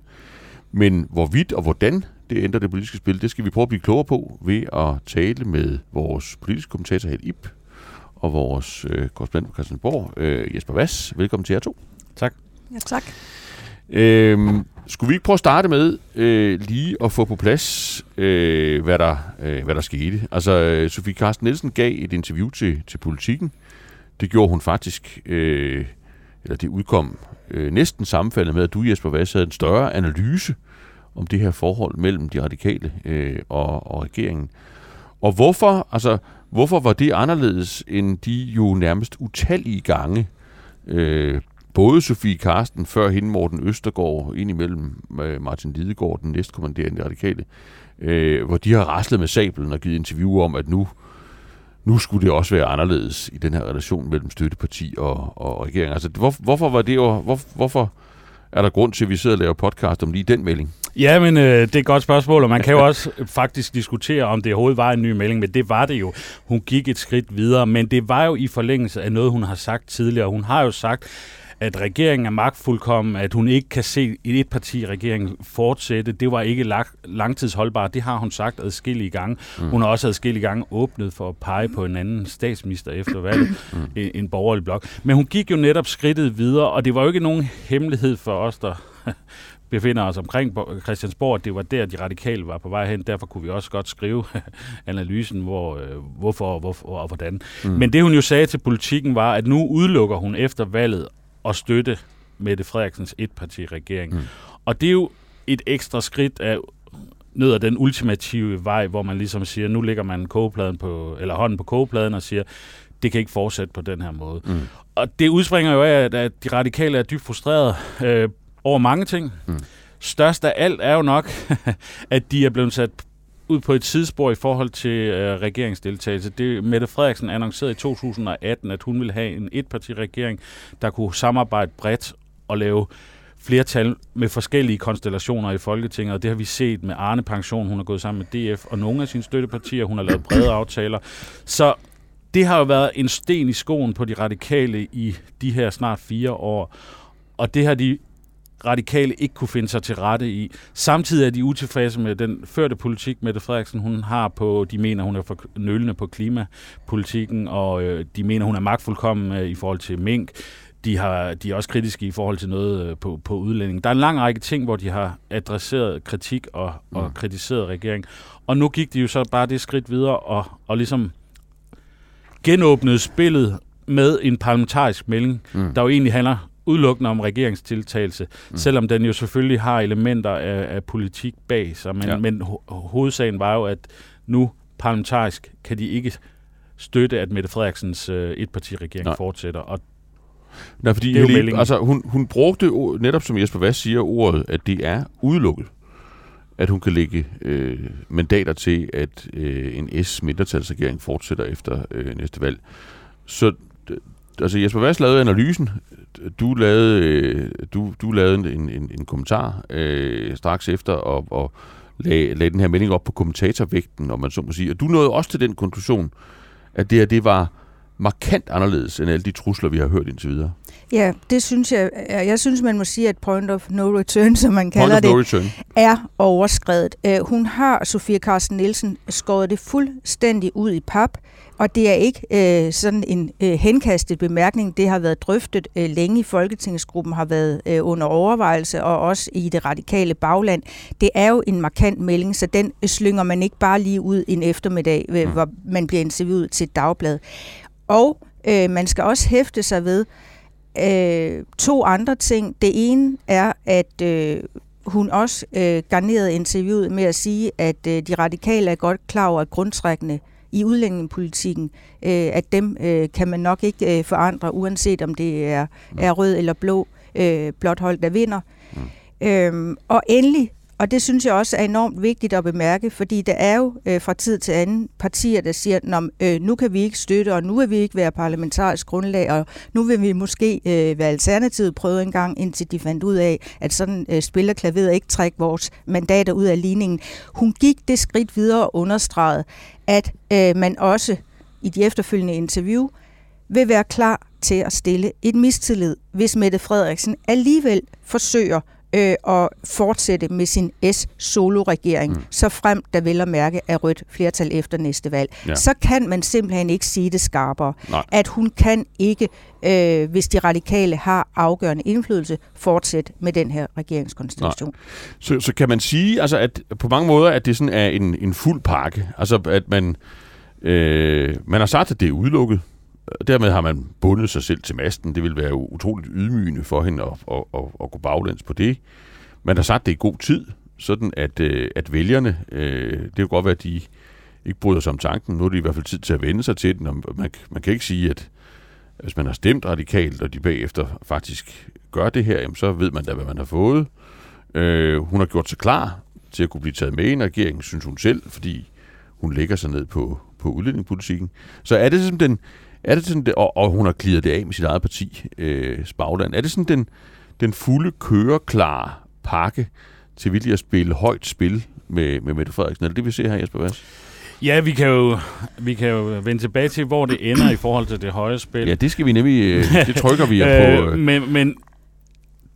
Men hvorvidt og hvordan det ændrer det politiske spil, det skal vi prøve at blive klogere på ved at tale med vores politiske kommentator Held Ip og vores øh, korrespondent på Christiansborg, øh, Jesper Vass. Velkommen til jer to. Tak. Ja, tak. Øhm, skulle vi ikke prøve at starte med øh, lige at få på plads, øh, hvad, der, øh, hvad der skete? Altså, øh, Sofie Carsten Nielsen gav et interview til, til Politiken. Det gjorde hun faktisk, øh, eller det udkom øh, næsten sammenfaldet med, at du, Jesper Vass, havde en større analyse om det her forhold mellem de radikale øh, og, og regeringen. Og hvorfor, altså, hvorfor var det anderledes end de jo nærmest utallige gange, øh, både Sofie Karsten, før hende Morten Østergaard, indimellem øh, Martin Lidegaard, den næstkommanderende radikale, øh, hvor de har raslet med sablen og givet interview om, at nu, nu skulle det også være anderledes i den her relation mellem støtteparti og, og regering. Altså, hvor, hvorfor var det jo, hvor, hvorfor er der grund til, at vi sidder og laver podcast om lige den melding? Ja, men øh, det er et godt spørgsmål, og man kan jo også <laughs> faktisk diskutere, om det overhovedet var en ny melding, men det var det jo. Hun gik et skridt videre, men det var jo i forlængelse af noget, hun har sagt tidligere. Hun har jo sagt, at regeringen er magtfuldkommen, at hun ikke kan se et parti regering fortsætte. Det var ikke lang, langtidsholdbart. Det har hun sagt adskillige gange. Mm. Hun har også adskillige gange åbnet for at pege på en anden statsminister efter valget, <coughs> mm. en, en borgerlig blok. Men hun gik jo netop skridtet videre, og det var jo ikke nogen hemmelighed for os, der befinder os omkring Christiansborg, det var der, de radikale var på vej hen. Derfor kunne vi også godt skrive <laughs> analysen, hvor, øh, hvorfor, hvorfor og hvordan. Mm. Men det, hun jo sagde til politikken, var, at nu udelukker hun efter valget at støtte Mette Frederiksens etparti-regering. Mm. Og det er jo et ekstra skridt af ned ad den ultimative vej, hvor man ligesom siger, nu lægger man kogepladen på, eller hånden på kogepladen og siger, det kan ikke fortsætte på den her måde. Mm. Og det udspringer jo af, at, at de radikale er dybt frustrerede øh, over mange ting. Mm. Størst af alt er jo nok, <laughs> at de er blevet sat ud på et sidespor i forhold til øh, regeringsdeltagelse. Det, Mette Frederiksen annoncerede i 2018, at hun ville have en etpartiregering, der kunne samarbejde bredt og lave flertal med forskellige konstellationer i Folketinget, og det har vi set med Arne Pension, hun har gået sammen med DF og nogle af sine støttepartier, hun har lavet brede <clears throat> aftaler. Så det har jo været en sten i skoen på de radikale i de her snart fire år, og det har de radikale ikke kunne finde sig til rette i. Samtidig er de utilfredse med den førte politik, Mette Frederiksen hun har på, de mener, hun er for nølende på klimapolitikken, og øh, de mener, hun er magtfuldkommen øh, i forhold til mink. De, har, de er også kritiske i forhold til noget øh, på, på udlænding. Der er en lang række ting, hvor de har adresseret kritik og, og mm. kritiseret regeringen. Og nu gik de jo så bare det skridt videre og, og ligesom genåbnede spillet med en parlamentarisk melding, mm. der jo egentlig handler udelukkende om regeringstiltagelse, mm. selvom den jo selvfølgelig har elementer af, af politik bag sig. Men, ja. men ho- hovedsagen var jo, at nu parlamentarisk kan de ikke støtte, at Mette Frederiksens øh, etpartiregering Nej. fortsætter. Og Nej, fordi det er Helene, altså, hun, hun brugte netop, som Jesper Vass siger, ordet, at det er udelukket, at hun kan lægge øh, mandater til, at øh, en S-mindretalsregering fortsætter efter øh, næste valg. Så altså Jesper Vass lavede analysen, du lavede, øh, du, du lavede en, en, en kommentar øh, straks efter, og, og lagde, lagde den her melding op på kommentatorvægten, om man så må sige. Og du nåede også til den konklusion, at det her, det var markant anderledes end alle de trusler, vi har hørt indtil videre. Ja, det synes jeg. Jeg synes, man må sige, at point of no return, som man kalder point det, no er overskrevet. Øh, hun har, Sofia Carsten Nielsen, skåret det fuldstændig ud i pap, og det er ikke øh, sådan en øh, henkastet bemærkning. Det har været drøftet øh, længe i Folketingsgruppen, har været øh, under overvejelse, og også i det radikale bagland. Det er jo en markant melding, så den slynger man ikke bare lige ud en eftermiddag, øh, mm. hvor man bliver interviewet til et dagblad. Og øh, man skal også hæfte sig ved øh, to andre ting. Det ene er, at øh, hun også øh, garnerede interviewet med at sige, at øh, de radikale er godt klar over, at grundtrækkende i udlændingepolitikken, øh, at dem øh, kan man nok ikke øh, forandre, uanset om det er, er rød eller blå øh, blot hold, der vinder. Mm. Øhm, og endelig og det synes jeg også er enormt vigtigt at bemærke, fordi der er jo øh, fra tid til anden partier, der siger, at øh, nu kan vi ikke støtte, og nu vil vi ikke være parlamentarisk grundlag, og nu vil vi måske øh, være alternativet prøve en gang, indtil de fandt ud af, at sådan øh, spiller klaveret ikke trække vores mandater ud af ligningen. Hun gik det skridt videre og understregede, at øh, man også i de efterfølgende interview vil være klar til at stille et mistillid, hvis Mette Frederiksen alligevel forsøger øh, at fortsætte med sin S-solo-regering, mm. så frem der vil at mærke er rødt flertal efter næste valg. Ja. Så kan man simpelthen ikke sige det skarpere. Nej. At hun kan ikke, øh, hvis de radikale har afgørende indflydelse, fortsætte med den her regeringskonstellation. Så, så kan man sige, altså, at på mange måder, at det sådan er en, en fuld pakke. Altså, at man, øh, man har sagt, at det er udelukket. Dermed har man bundet sig selv til masten. Det vil være utroligt ydmygende for hende at, at, at, at gå baglæns på det. Man har sagt det i god tid, sådan at, øh, at vælgerne, øh, det kan godt være, at de ikke bryder sig om tanken. Nu er det i hvert fald tid til at vende sig til den. Man, man kan ikke sige, at hvis man har stemt radikalt, og de bagefter faktisk gør det her, jamen, så ved man da, hvad man har fået. Øh, hun har gjort sig klar til at kunne blive taget med i en regering, synes hun selv, fordi hun lægger sig ned på, på udlændingepolitikken. Så er det som den, er det sådan, og, og hun har klidet det af med sit eget parti, øh, Spagland. Er det sådan den, den fulde køreklare pakke til virkelig at spille højt spil med, med Mette Frederiksen? Er det det, vi ser her, Jesper Vass? Ja, vi kan, jo, vi kan jo vende tilbage til, hvor det ender i forhold til det høje spil. Ja, det skal vi nemlig, øh, det trykker vi <laughs> på. Øh. men, men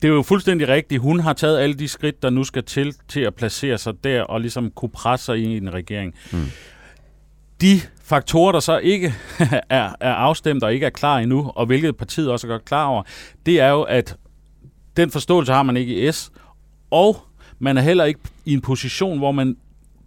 det er jo fuldstændig rigtigt. Hun har taget alle de skridt, der nu skal til, til at placere sig der og ligesom kunne presse sig i en regering. Mm. De faktorer, der så ikke <laughs> er, er afstemt og ikke er klar endnu, og hvilket partiet også er godt klar over, det er jo, at den forståelse har man ikke i S, og man er heller ikke i en position, hvor man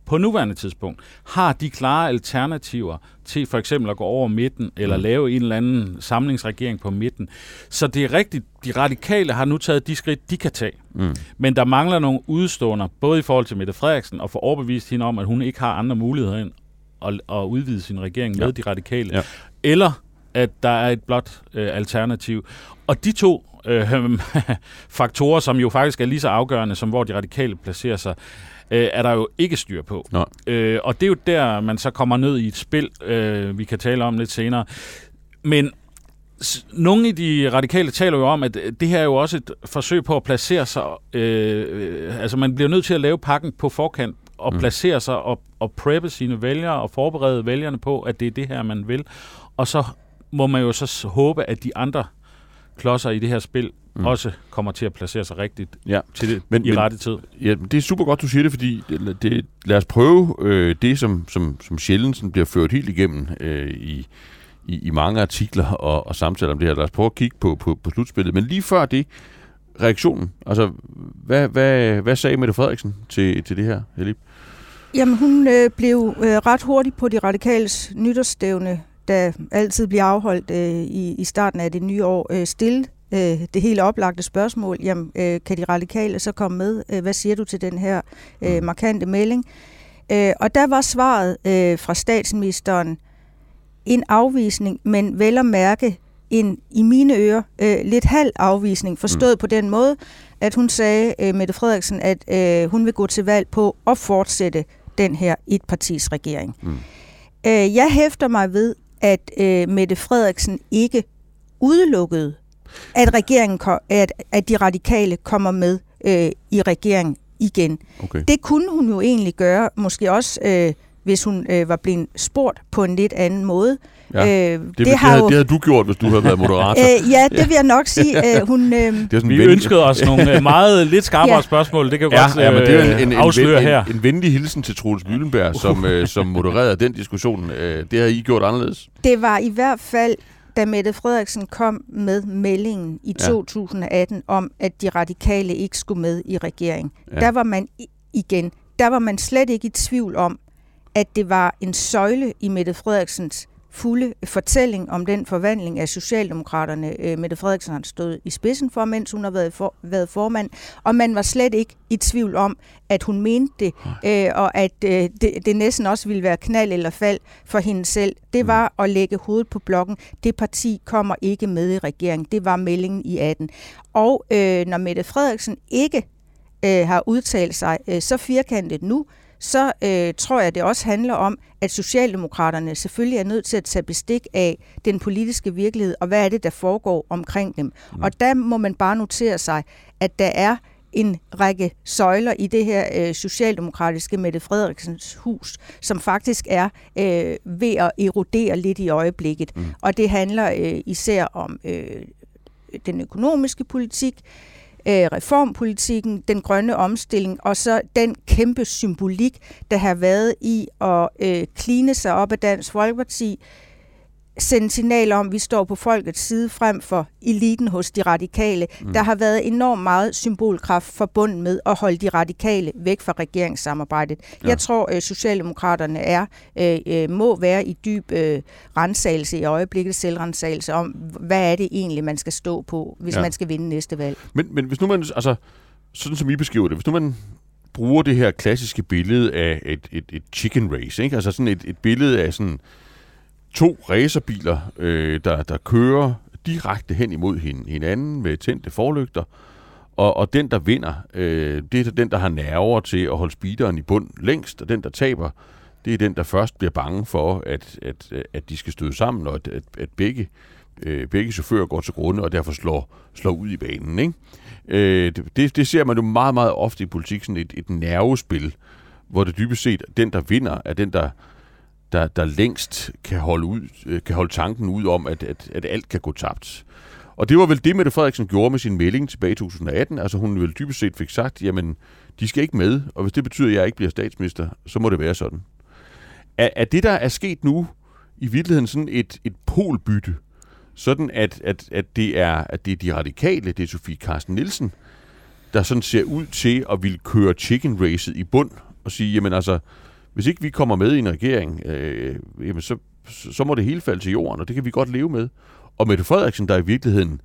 på nuværende tidspunkt har de klare alternativer til for eksempel at gå over midten, eller mm. lave en eller anden samlingsregering på midten. Så det er rigtigt, de radikale har nu taget de skridt, de kan tage. Mm. Men der mangler nogle udstående, både i forhold til Mette Frederiksen, og få overbevist hende om, at hun ikke har andre muligheder end at, at udvide sin regering med ja. de radikale, ja. eller at der er et blot øh, alternativ. Og de to øh, <laughs> faktorer, som jo faktisk er lige så afgørende, som hvor de radikale placerer sig, øh, er der jo ikke styr på. Øh, og det er jo der, man så kommer ned i et spil, øh, vi kan tale om lidt senere. Men nogle af de radikale taler jo om, at det her er jo også et forsøg på at placere sig, øh, øh altså man bliver nødt til at lave pakken på forkant, og mm. placere sig og, og preppe sine vælgere og forberede vælgerne på, at det er det her, man vil. Og så må man jo så håbe, at de andre klodser i det her spil mm. også kommer til at placere sig rigtigt ja. til det men, i men, rette tid. Ja, det er super godt, du siger det, fordi det, det, lad os prøve øh, det, som, som, som sjældent bliver ført helt igennem øh, i, i, i mange artikler og, og samtaler om det her. Lad os prøve at kigge på, på, på slutspillet. Men lige før det, reaktionen. Altså, hvad, hvad, hvad sagde Mette Frederiksen til, til det her, Helib? Jamen, hun øh, blev øh, ret hurtigt på de radikales nytårsstævne, der altid bliver afholdt øh, i, i starten af det nye år, øh, stillet øh, det helt oplagte spørgsmål, jamen, øh, kan de radikale så komme med? Øh, hvad siger du til den her øh, markante melding? Øh, og der var svaret øh, fra statsministeren en afvisning, men vel at mærke en, i mine ører, øh, lidt halv afvisning, forstået mm. på den måde, at hun sagde, øh, Mette Frederiksen, at øh, hun vil gå til valg på at fortsætte den her etpartis regering. Mm. Øh, jeg hæfter mig ved, at øh, Mette Frederiksen ikke udelukkede, at, regeringen, at, at de radikale kommer med øh, i regeringen igen. Okay. Det kunne hun jo egentlig gøre, måske også øh, hvis hun øh, var blevet spurgt på en lidt anden måde. Ja, øh, det, det, det, har det, jo... det havde du gjort, hvis du havde været moderator. øh, ja, det vil jeg nok sige. <laughs> Øh, hun, øh... det er Vi ønskede os nogle øh, meget lidt skarpere ja. spørgsmål. Det kan ja, godt ja, men det er en, en, afsløre en, her. En, en venlig hilsen til Troels Møllenberg, som, øh, som modererede den diskussion. Øh, det havde I gjort anderledes. Det var i hvert fald da Mette Frederiksen kom med meldingen i ja. 2018 om, at de radikale ikke skulle med i regering, ja. der var man igen, der var man slet ikke i tvivl om, at det var en søjle i Mette Frederiksens fulde fortælling om den forvandling af Socialdemokraterne, øh, Mette Frederiksen har stået i spidsen for, mens hun har været, for, været formand. Og man var slet ikke i tvivl om, at hun mente det, øh, og at øh, det, det næsten også ville være knald eller fald for hende selv. Det var mm. at lægge hovedet på blokken. Det parti kommer ikke med i regeringen. Det var meldingen i 18. Og øh, når Mette Frederiksen ikke øh, har udtalt sig øh, så firkantet nu, så øh, tror jeg, det også handler om, at Socialdemokraterne selvfølgelig er nødt til at tage bestik af den politiske virkelighed, og hvad er det, der foregår omkring dem. Mm. Og der må man bare notere sig, at der er en række søjler i det her øh, socialdemokratiske Mette Frederiksens hus, som faktisk er øh, ved at erodere lidt i øjeblikket. Mm. Og det handler øh, især om øh, den økonomiske politik, øh, Øh, reformpolitikken, den grønne omstilling, og så den kæmpe symbolik, der har været i at øh, kline sig op af Dansk Folkeparti, sende signaler om, at vi står på folkets side frem for eliten hos de radikale. Mm. Der har været enormt meget symbolkraft forbundet med at holde de radikale væk fra regeringssamarbejdet. Ja. Jeg tror, at Socialdemokraterne er, øh, øh, må være i dyb øh, rensagelse i øjeblikket, selvrensagelse om, hvad er det egentlig, man skal stå på, hvis ja. man skal vinde næste valg. Men, men hvis nu man, altså, sådan som I beskriver det, hvis nu man bruger det her klassiske billede af et, et, et chicken race, ikke? altså sådan et, et billede af sådan to racerbiler, øh, der, der kører direkte hen imod hinanden med tændte forlygter, og, og den, der vinder, øh, det er den, der har nerver til at holde speederen i bund længst, og den, der taber, det er den, der først bliver bange for, at, at, at de skal støde sammen, og at, at, at begge, øh, begge chauffører går til grunde, og derfor slår, slår ud i banen. Ikke? Øh, det, det ser man jo meget, meget ofte i politik, sådan et, et nervespil, hvor det dybest set, den, der vinder, er den, der der, der længst kan holde, ud, øh, kan holde tanken ud om, at, at, at alt kan gå tabt. Og det var vel det, Mette Frederiksen gjorde med sin melding tilbage i 2018. Altså hun vel dybest set fik sagt, jamen, de skal ikke med, og hvis det betyder, at jeg ikke bliver statsminister, så må det være sådan. Er, er det, der er sket nu, i virkeligheden sådan et, et polbytte, sådan at, at, at, det er, at det er de radikale, det er Sofie Carsten Nielsen, der sådan ser ud til at ville køre chicken racet i bund og sige, jamen altså, hvis ikke vi kommer med i en regering, øh, jamen så, så må det hele falde til jorden, og det kan vi godt leve med. Og Mette Frederiksen, der i virkeligheden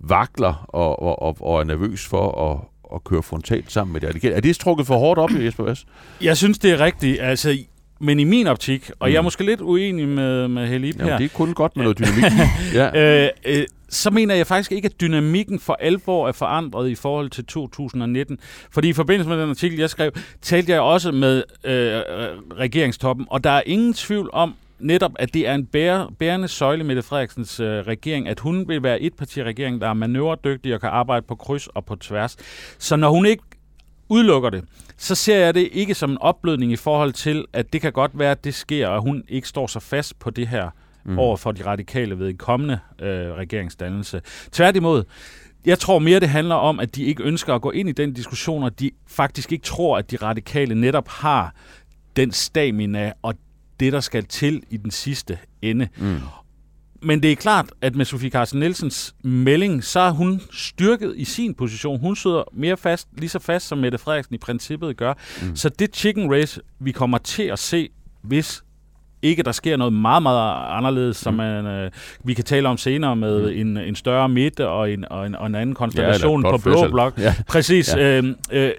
vakler og, og, og, og er nervøs for at, at køre frontalt sammen med det. Er det trukket for hårdt op, Jesper Vass? Jeg synes, det er rigtigt. Altså, men i min optik, og mm. jeg er mm. måske lidt uenig med, med Helip her. Jamen, det er kun godt med noget dynamik. <laughs> ja. øh, øh, så mener jeg faktisk ikke, at dynamikken for alvor er forandret i forhold til 2019. Fordi i forbindelse med den artikel, jeg skrev, talte jeg også med øh, regeringstoppen, og der er ingen tvivl om, netop, at det er en bære, bærende søjle med Frederiksens øh, regering, at hun vil være et parti regering, der er manøvredygtig og kan arbejde på kryds og på tværs. Så når hun ikke udelukker det, så ser jeg det ikke som en opblødning i forhold til, at det kan godt være, at det sker, og hun ikke står så fast på det her mm. over for de radikale ved en kommende øh, regeringsdannelse. Tværtimod, jeg tror mere, det handler om, at de ikke ønsker at gå ind i den diskussion, og de faktisk ikke tror, at de radikale netop har den stamina og det, der skal til i den sidste ende. Mm. Men det er klart, at med Sofie Carsten Nielsens melding, så er hun styrket i sin position. Hun sidder mere fast, lige så fast, som Mette Frederiksen i princippet gør. Mm. Så det chicken race, vi kommer til at se, hvis ikke, der sker noget meget, meget anderledes, som man, øh, vi kan tale om senere med mm. en, en større midte og en, og en, og en anden konstellation ja, på blå blok. Ja. Præcis. Ja. Øh, øh,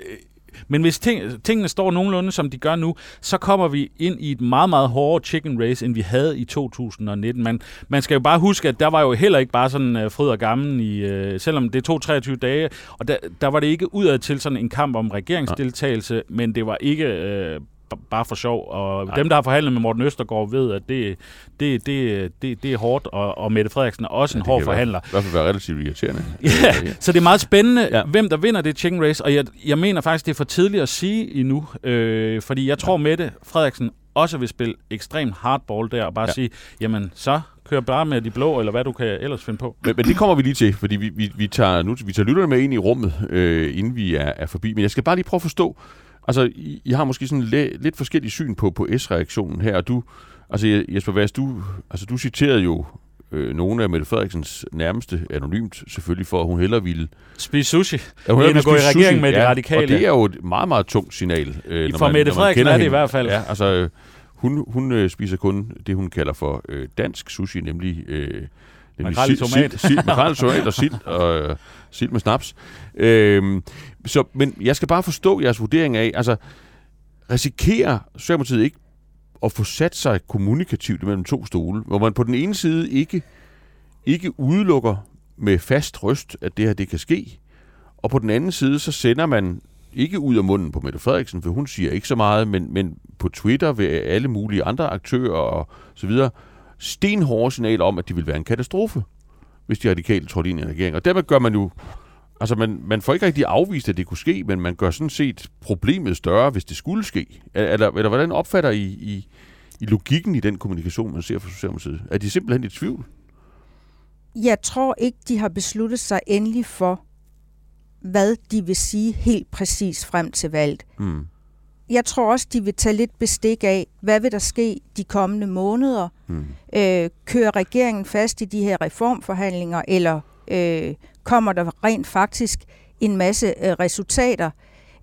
men hvis ting, tingene står nogenlunde, som de gør nu, så kommer vi ind i et meget, meget hårdere chicken race, end vi havde i 2019. Man, man skal jo bare huske, at der var jo heller ikke bare sådan uh, fryd og gammel, i, uh, selvom det tog 23 dage, og der, der var det ikke udad til sådan en kamp om regeringsdeltagelse, ja. men det var ikke... Uh, bare for sjov. Og Nej. dem, der har forhandlet med Morten Østergaard, ved, at det, det, det, det, det er hårdt, og, og Mette Frederiksen er også ja, en hård forhandler. Det kan i hvert fald være relativt irriterende. <laughs> ja, så det er meget spændende, ja. hvem der vinder det chicken race, og jeg, jeg mener faktisk, det er for tidligt at sige endnu, øh, fordi jeg tror, ja. Mette Frederiksen også vil spille ekstremt hardball der, og bare ja. sige, jamen så kører bare med de blå, eller hvad du kan ellers finde på. Men, men det kommer vi lige til, fordi vi, vi, vi, tager, nu, vi tager lytterne med ind i rummet, øh, inden vi er, er forbi. Men jeg skal bare lige prøve at forstå, Altså, I, I har måske sådan lidt, lidt forskellige syn på, på S-reaktionen her, og du, altså Jesper Vass, du, altså, du citerede jo øh, nogle af Mette Frederiksens nærmeste, anonymt selvfølgelig, for at hun hellere ville... Spise sushi. Ja, hun hellere gå i regering med ja, de radikale. Og det er jo et meget, meget tungt signal. Øh, for man, Mette Frederiksen er det i hvert fald. Ja, altså, hun, hun øh, spiser kun det, hun kalder for øh, dansk sushi, nemlig... Øh, Makrel i tomat. Sild, sild, og sild, og, øh, sild med snaps. Øhm, så, men jeg skal bare forstå jeres vurdering af, altså, risikerer Socialdemokratiet ikke at få sat sig kommunikativt mellem to stole, hvor man på den ene side ikke, ikke udelukker med fast røst, at det her det kan ske, og på den anden side, så sender man ikke ud af munden på Mette Frederiksen, for hun siger ikke så meget, men, men på Twitter ved alle mulige andre aktører og så videre, stenhårde signal om, at det vil være en katastrofe, hvis de radikale trådte ind i en regering. Og dermed gør man jo Altså, man, man får ikke rigtig afvist, at det kunne ske, men man gør sådan set problemet større, hvis det skulle ske. Eller, eller hvordan opfatter I, I, I logikken i den kommunikation, man ser fra Socialdemokratiet? Er de simpelthen i tvivl? Jeg tror ikke, de har besluttet sig endelig for, hvad de vil sige helt præcis frem til valget. Mm jeg tror også, de vil tage lidt bestik af, hvad vil der ske de kommende måneder? Mm. Øh, kører regeringen fast i de her reformforhandlinger, eller øh, kommer der rent faktisk en masse øh, resultater,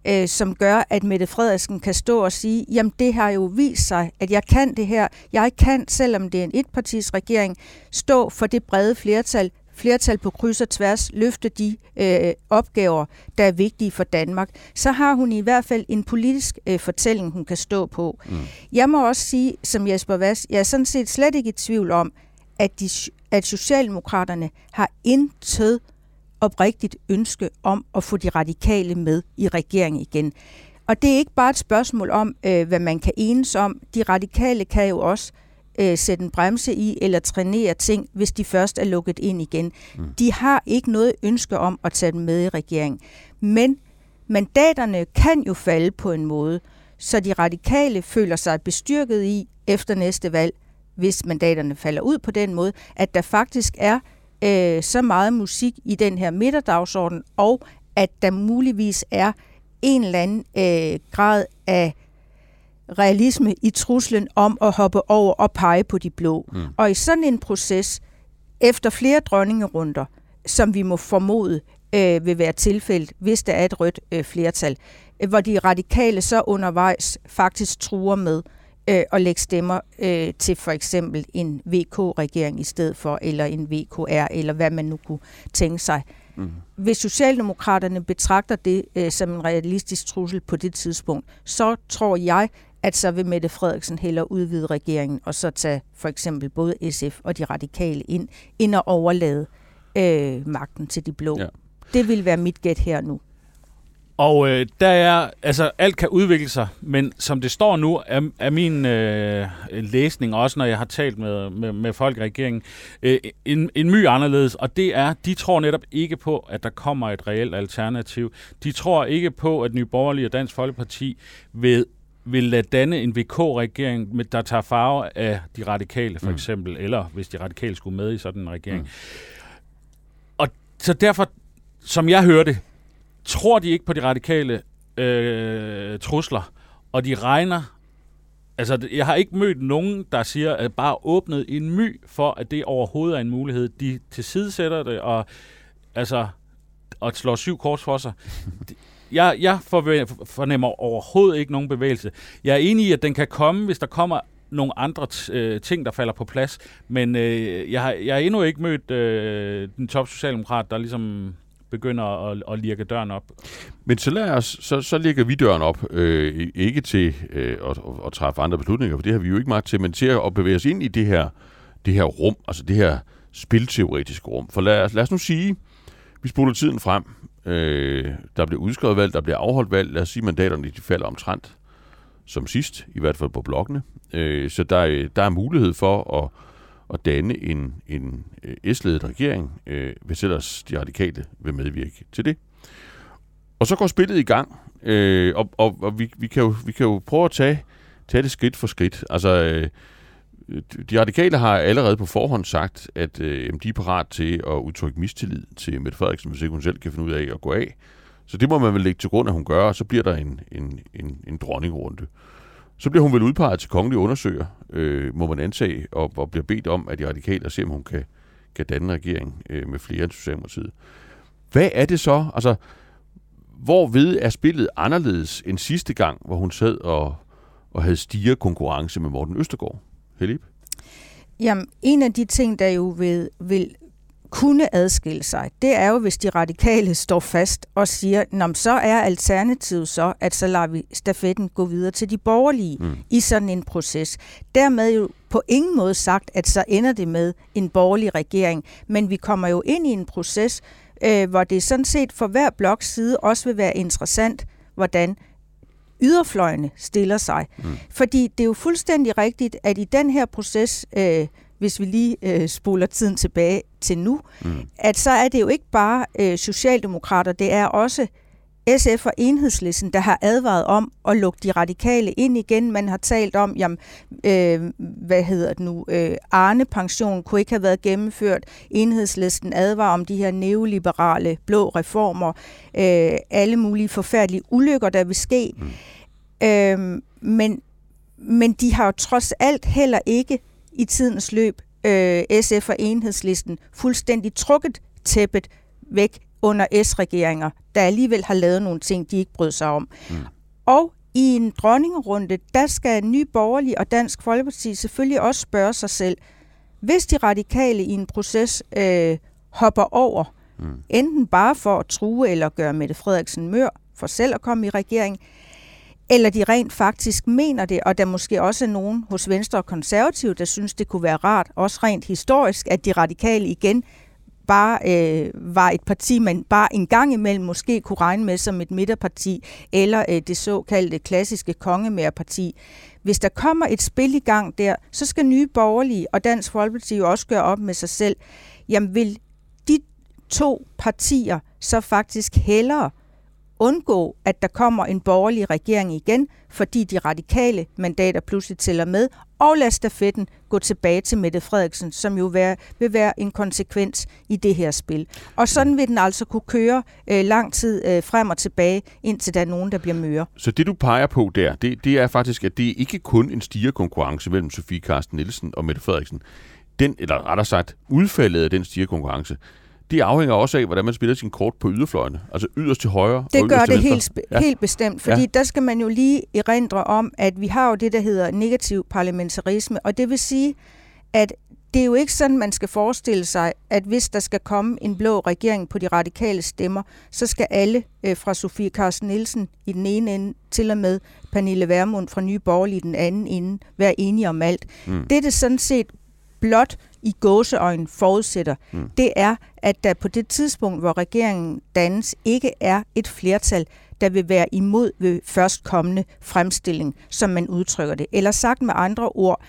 øh, som gør, at Mette Frederiksen kan stå og sige, jamen det har jo vist sig, at jeg kan det her. Jeg kan, selvom det er en etpartis regering, stå for det brede flertal, flertal på kryds og tværs løfte de øh, opgaver, der er vigtige for Danmark, så har hun i hvert fald en politisk øh, fortælling, hun kan stå på. Mm. Jeg må også sige, som Jesper Vass, jeg er sådan set slet ikke i tvivl om, at, de, at Socialdemokraterne har intet oprigtigt ønske om at få de radikale med i regeringen igen. Og det er ikke bare et spørgsmål om, øh, hvad man kan enes om. De radikale kan jo også øh, sætte en bremse i eller trænere ting, hvis de først er lukket ind igen. Mm. De har ikke noget ønske om at tage dem med i regeringen. Men mandaterne kan jo falde på en måde, så de radikale føler sig bestyrket i efter næste valg, hvis mandaterne falder ud på den måde, at der faktisk er øh, så meget musik i den her midterdagsorden, og at der muligvis er en eller anden øh, grad af realisme i truslen om at hoppe over og pege på de blå. Mm. Og i sådan en proces, efter flere dronningerunder, som vi må formode øh, vil være tilfældet, hvis der er et rødt øh, flertal, øh, hvor de radikale så undervejs faktisk truer med øh, at lægge stemmer øh, til for eksempel en VK-regering i stedet for, eller en VKR, eller hvad man nu kunne tænke sig. Mm. Hvis Socialdemokraterne betragter det øh, som en realistisk trussel på det tidspunkt, så tror jeg, at så vil Mette Frederiksen hellere udvide regeringen, og så tage for eksempel både SF og de radikale ind, ind og overlade øh, magten til de blå. Ja. Det vil være mit gæt her nu. Og øh, der er, altså alt kan udvikle sig, men som det står nu, er, er min øh, læsning, også når jeg har talt med, med, med folk i regeringen, øh, en, en my anderledes, og det er, de tror netop ikke på, at der kommer et reelt alternativ. De tror ikke på, at Nye Borgerlige og Dansk Folkeparti vil vil lade danne en VK-regering, der tager farve af de radikale, for mm. eksempel, eller hvis de radikale skulle med i sådan en regering. Mm. Og så derfor, som jeg hørte, tror de ikke på de radikale øh, trusler, og de regner Altså, jeg har ikke mødt nogen, der siger, at bare åbnet en my for, at det overhovedet er en mulighed. De tilsidesætter det, og altså, og slår syv kors for sig jeg, jeg fornemmer overhovedet ikke nogen bevægelse. Jeg er enig i, at den kan komme, hvis der kommer nogle andre øh, ting, der falder på plads. Men øh, jeg, har, jeg har endnu ikke mødt øh, den top socialdemokrat, der ligesom begynder at, at lirke døren op. Men så, lad os, så, så ligger vi døren op, øh, ikke til øh, at, at, at træffe andre beslutninger, for det har vi jo ikke magt til, men til at bevæge os ind i det her, det her rum, altså det her spilteoretiske rum. For lad os, lad os nu sige, vi spoler tiden frem, øh, der bliver udskrevet valg, der bliver afholdt valg, lad os sige, mandaterne de falder omtrent som sidst, i hvert fald på blokkene. Øh, så der, der er mulighed for at, at danne en, en øh, S-ledet regering, øh, hvis ellers de radikale vil medvirke til det. Og så går spillet i gang, øh, og, og, og vi, vi, kan jo, vi kan jo prøve at tage, tage det skridt for skridt. Altså, øh, de radikale har allerede på forhånd sagt, at øh, de er parat til at udtrykke mistillid til Mette Frederiksen, hvis ikke hun selv kan finde ud af at gå af. Så det må man vel lægge til grund, at hun gør, og så bliver der en, en, en, en dronningrunde. Så bliver hun vel udpeget til kongelig undersøger, øh, må man antage, og, og bliver bedt om, at de radikale ser, om hun kan, kan danne regering øh, med flere end Socialdemokratiet. Hvad er det så? Altså, hvor ved er spillet anderledes end sidste gang, hvor hun sad og, og havde stiger konkurrence med Morten Østergaard? Helib? Jamen, en af de ting, der jo vil, vil kunne adskille sig, det er jo, hvis de radikale står fast og siger, Nå, så er alternativet så, at så lader vi stafetten gå videre til de borgerlige mm. i sådan en proces. Dermed jo på ingen måde sagt, at så ender det med en borgerlig regering, men vi kommer jo ind i en proces, øh, hvor det sådan set for hver bloks side også vil være interessant, hvordan yderfløjene stiller sig. Mm. Fordi det er jo fuldstændig rigtigt, at i den her proces, øh, hvis vi lige øh, spoler tiden tilbage til nu, mm. at så er det jo ikke bare øh, socialdemokrater, det er også SF og enhedslisten, der har advaret om at lukke de radikale ind igen. Man har talt om, jamen, øh, hvad hedder det nu, øh, Arne-pension kunne ikke have været gennemført. Enhedslisten advarer om de her neoliberale blå reformer. Øh, alle mulige forfærdelige ulykker, der vil ske. Mm. Øh, men, men de har jo trods alt heller ikke i tidens løb øh, SF og enhedslisten fuldstændig trukket tæppet væk under S-regeringer, der alligevel har lavet nogle ting, de ikke brød sig om. Mm. Og i en dronningerunde, der skal Ny Borgerlig og Dansk Folkeparti selvfølgelig også spørge sig selv, hvis de radikale i en proces øh, hopper over, mm. enten bare for at true eller gøre Mette Frederiksen mør for selv at komme i regering, eller de rent faktisk mener det, og der måske også er nogen hos Venstre og Konservative, der synes, det kunne være rart, også rent historisk, at de radikale igen bare øh, var et parti, man bare en gang imellem måske kunne regne med som et midterparti, eller øh, det såkaldte klassiske kongemærparti. Hvis der kommer et spil i gang der, så skal nye borgerlige og Dansk Folkeparti jo også gøre op med sig selv. Jamen vil de to partier så faktisk hellere undgå, at der kommer en borgerlig regering igen, fordi de radikale mandater pludselig tæller med, og lad stafetten gå tilbage til Mette Frederiksen, som jo være, vil være en konsekvens i det her spil. Og sådan vil den altså kunne køre øh, lang tid øh, frem og tilbage, indtil der er nogen, der bliver møre. Så det, du peger på der, det, det er faktisk, at det ikke kun en stigerkonkurrence mellem Sofie Karsten Nielsen og Mette Frederiksen. Den, eller rettere sagt, udfaldet af den stigerkonkurrence, det afhænger også af, hvordan man spiller sin kort på yderfløjene. Altså yderst til højre Det og gør til det venstre. helt, ja. helt bestemt, fordi ja. der skal man jo lige erindre om, at vi har jo det, der hedder negativ parlamentarisme, og det vil sige, at det er jo ikke sådan, man skal forestille sig, at hvis der skal komme en blå regering på de radikale stemmer, så skal alle øh, fra Sofie Carsten Nielsen i den ene ende, til og med Pernille Vermund fra Nye Borgerlige i den anden ende, være enige om alt. Mm. Det er det sådan set blot i gåseøjen forudsætter, mm. det er, at der på det tidspunkt, hvor regeringen dannes, ikke er et flertal, der vil være imod ved førstkommende fremstilling, som man udtrykker det. Eller sagt med andre ord,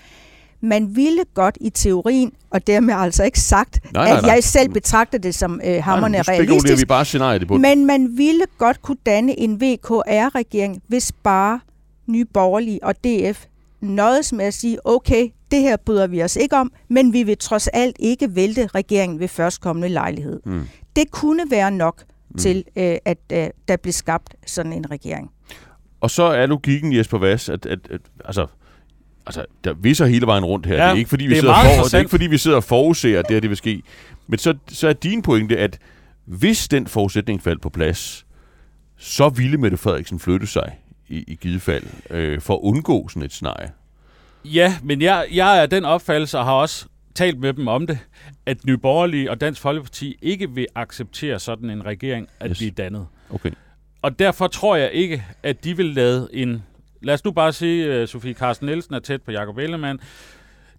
man ville godt i teorien, og dermed altså ikke sagt, nej, nej, nej. at jeg selv betragter det som øh, hammerne realistisk, vi bare scenariet på. men man ville godt kunne danne en VKR-regering, hvis bare Nye Borgerlige og DF nøjes med at sige, okay, det her bryder vi os ikke om, men vi vil trods alt ikke vælte regeringen ved førstkommende lejlighed. Mm. Det kunne være nok mm. til, øh, at øh, der bliver skabt sådan en regering. Og så er logikken, Jesper Vass, at, at, at altså, altså, der viser hele vejen rundt her. Ja, det er ikke fordi, vi sidder, for, det er ikke, fordi vi sidder og forudser, at det her det vil ske. Men så, så er din pointe, at hvis den forudsætning faldt på plads, så ville Mette Frederiksen flytte sig i, i givet fald, øh, for at undgå sådan et scenarie. Ja, men jeg, jeg er den opfattelse, og har også talt med dem om det, at Nye Borgerlige og Dansk Folkeparti ikke vil acceptere sådan en regering at Yes. blive dannet. Okay. Og derfor tror jeg ikke, at de vil lade en... Lad os nu bare sige, at Sofie Carsten Nielsen er tæt på Jakob Ellemann.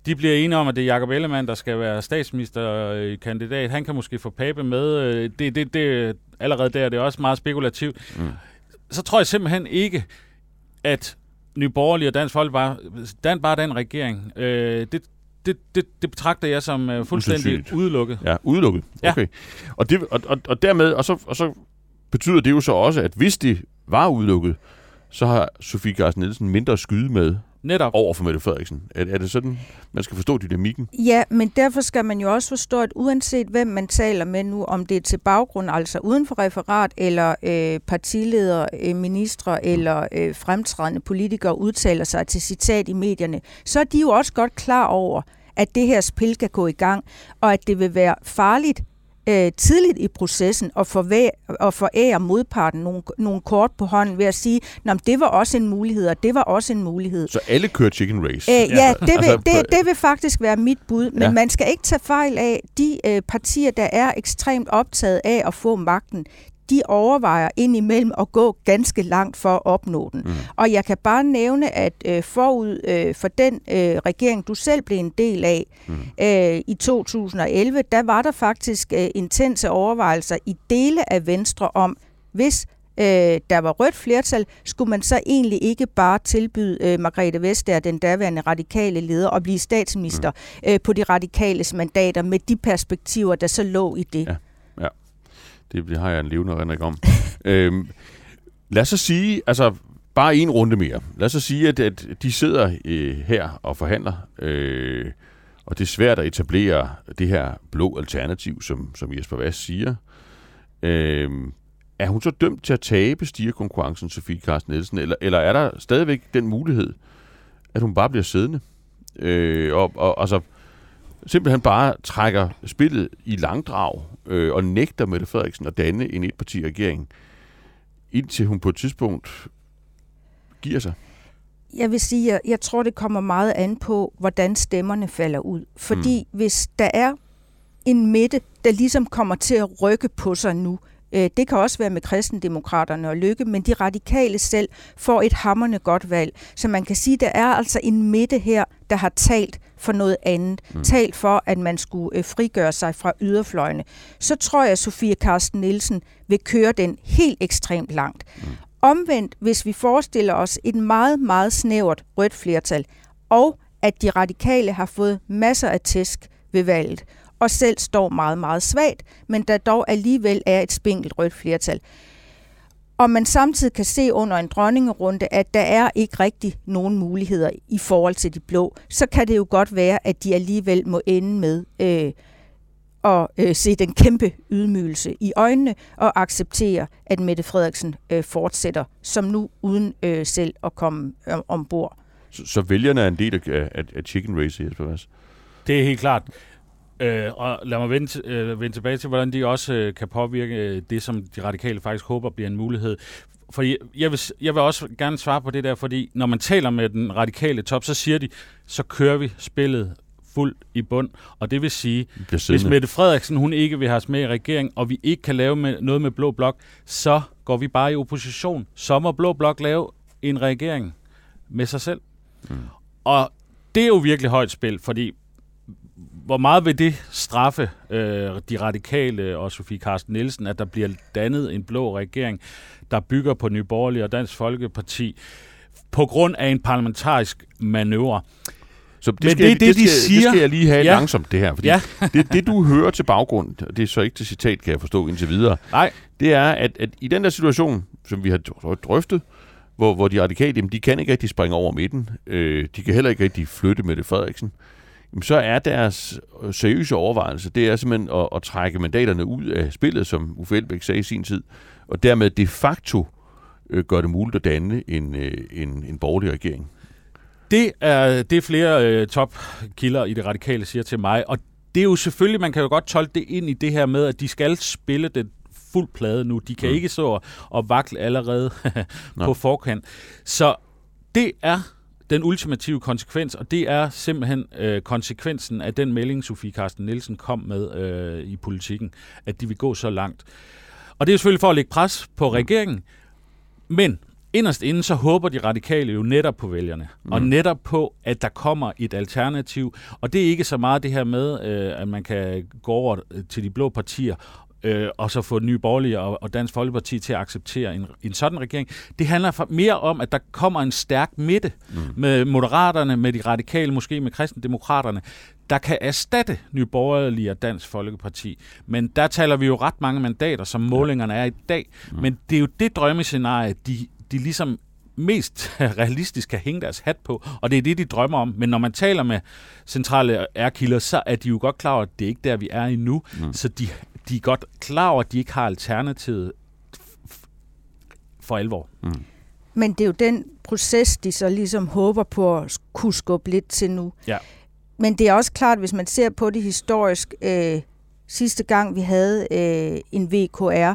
De bliver enige om, at det er Jakob Ellemann, der skal være statsministerkandidat. Han kan måske få Pape med. Øh, Det, det, det, allerede der er det også meget spekulativt. Mm. Så tror jeg simpelthen ikke, at Nye Borgerlige og Dansk Folkeparti bare, dan, bare den regering. Øh, det, det, det, det betragter jeg som øh, fuldstændig Usandsynligt. udelukket. Ja, udelukket. Ja. Okay. Og, det, og, og, og dermed, og så, og så betyder det jo så også, at hvis det var udelukket, så har Sofie Carsten Nielsen mindre at skyde med Netop. over for Mette Frederiksen. Er, er det sådan, man skal forstå dynamikken? Ja, men derfor skal man jo også forstå, at uanset hvem man taler med nu, om det er til baggrund, altså uden for referat, eller øh, partiledere, øh, ministre eller øh, fremtrædende politikere udtaler sig til citat i medierne, så er de jo også godt klar over, at det her spil kan gå i gang, og at det vil være farligt øh, tidligt i processen at, forvæ- at forære modparten nogle, nogle kort på hånden ved at sige, at det var også en mulighed, og det var også en mulighed. Så alle kører chicken race? Øh, ja, ja det, vil, Altså, altså, det, det vil faktisk være mit bud, men ja. man skal ikke tage fejl af, de øh, partier, der er ekstremt optaget af at få magten, de overvejer indimellem at gå ganske langt for at opnå den. Mm. Og jeg kan bare nævne, at øh, forud øh, for den øh, regering, du selv blev en del af mm. øh, i 2011, der var der faktisk øh, intense overvejelser i dele af Venstre om, hvis øh, der var rødt flertal, skulle man så egentlig ikke bare tilbyde øh, Margrethe Vestager, den daværende radikale leder, at blive statsminister mm. øh, på de radikales mandater med de perspektiver, der så lå i det. Ja. Det, det har jeg en levende erindring om. <laughs> øhm, lad os så sige, altså bare en runde mere. Lad os så sige, at, at de sidder øh, her og forhandler, øh, og det er svært at etablere det her blå alternativ, som, som Jesper Vass siger. Øh, er hun så dømt til at tabe stigerkonkurrencen, Sofie Carsten Nielsen, eller, eller er der stadigvæk den mulighed, at hun bare bliver siddende? Øh, og, og altså, simpelthen bare trækker spillet i langdrag øh, og nægter Mette Frederiksen at danne en etparti-regering, indtil hun på et tidspunkt giver sig. Jeg vil sige, at jeg tror, det kommer meget an på, hvordan stemmerne falder ud. Fordi mm. hvis der er en midte, der ligesom kommer til at rykke på sig nu, øh, det kan også være med kristendemokraterne og Lykke, men de radikale selv får et hammerne godt valg. Så man kan sige, at der er altså en midte her, der har talt for noget andet. Mm. Talt for, at man skulle øh, frigøre sig fra yderfløjene. Så tror jeg, at Sofie Carsten Nielsen vil køre den helt ekstremt langt. Mm. Omvendt, hvis vi forestiller os et meget, meget snævert rødt flertal, og at de radikale har fået masser af tæsk ved valget, og selv står meget, meget svagt, men der dog alligevel er et spinkelt rødt flertal. Og man samtidig kan se under en dronningerunde, at der er ikke rigtig nogen muligheder i forhold til de blå, så kan det jo godt være, at de alligevel må ende med øh, at øh, se den kæmpe ydmygelse i øjnene og acceptere, at Mette Frederiksen øh, fortsætter som nu, uden øh, selv at komme øh, ombord. Så, så vælgerne er en del af, af, af chicken race, Jesper Vass. Det er helt klart. Øh, og lad mig vende, øh, vende tilbage til, hvordan de også øh, kan påvirke øh, det, som de radikale faktisk håber bliver en mulighed. For jeg, jeg, vil, jeg vil også gerne svare på det der, fordi når man taler med den radikale top, så siger de, så kører vi spillet fuldt i bund. Og det vil sige, hvis Mette Frederiksen hun ikke vil have os med i regeringen, og vi ikke kan lave med, noget med Blå Blok, så går vi bare i opposition. Så må Blå Blok lave en regering med sig selv. Mm. Og det er jo virkelig højt spil, fordi hvor meget vil det straffe øh, de radikale og Sofie Carsten Nielsen, at der bliver dannet en blå regering, der bygger på Nye Borgerlige og Dansk Folkeparti, på grund af en parlamentarisk manøvre? Så det, Men skal, det jeg, det, det, de skal, siger. det skal jeg lige have Ja. langsomt, det her. Fordi Ja. <laughs> det, det, du hører til baggrund, og det er så ikke til citat, kan jeg forstå indtil videre, Nej, det er, at, at i den der situation, som vi har dr- drøftet, hvor, hvor de radikale, jamen, de kan ikke rigtig springe over midten, øh, de kan heller ikke rigtig flytte med det Frederiksen, jamen, så er deres øh, seriøse overvejelse, det er simpelthen at, at trække mandaterne ud af spillet, som Uffe Elbæk sagde i sin tid, og dermed de facto øh, gør det muligt at danne en, øh, en, en borgerlig regering. Det er det er flere øh, topkilder i det radikale siger til mig, og det er jo selvfølgelig, man kan jo godt tolke det ind i det her med, at de skal spille den fuld plade nu. De kan mm. ikke så og vakle allerede <laughs> på forkant. Så det er den ultimative konsekvens, og det er simpelthen øh, konsekvensen af den melding, Sofie Carsten Nielsen kom med øh, i politikken, at de vil gå så langt. Og det er selvfølgelig for at lægge pres på regeringen, men inderst inden så håber de radikale jo netop på vælgerne, mm. og netop på, at der kommer et alternativ. Og det er ikke så meget det her med, øh, at man kan gå over til de blå partier øh, og så få Nye Borgerlige og, og Dansk Folkeparti til at acceptere en, en sådan regering. Det handler for, mere om, at der kommer en stærk midte mm. med moderaterne, med de radikale, måske med kristendemokraterne, der kan erstatte Nye Borgerlige og Dansk Folkeparti. Men der taler vi jo ret mange mandater, som målingerne er i dag. Mm. Men det er jo det drømmescenarie, de, de ligesom mest <laughs> realistisk kan hænge deres hat på, og det er det, de drømmer om. Men når man taler med centrale ærkilder, så er de jo godt klar over, at det er ikke der, vi er endnu. Mm. Så de, de er godt klar over, at de ikke har alternativet for alvor. Mm. Men det er jo den proces, de så ligesom håber på at kunne skubbe lidt til nu. Ja. Men det er også klart, hvis man ser på det historisk, øh, sidste gang vi havde øh, en VKR,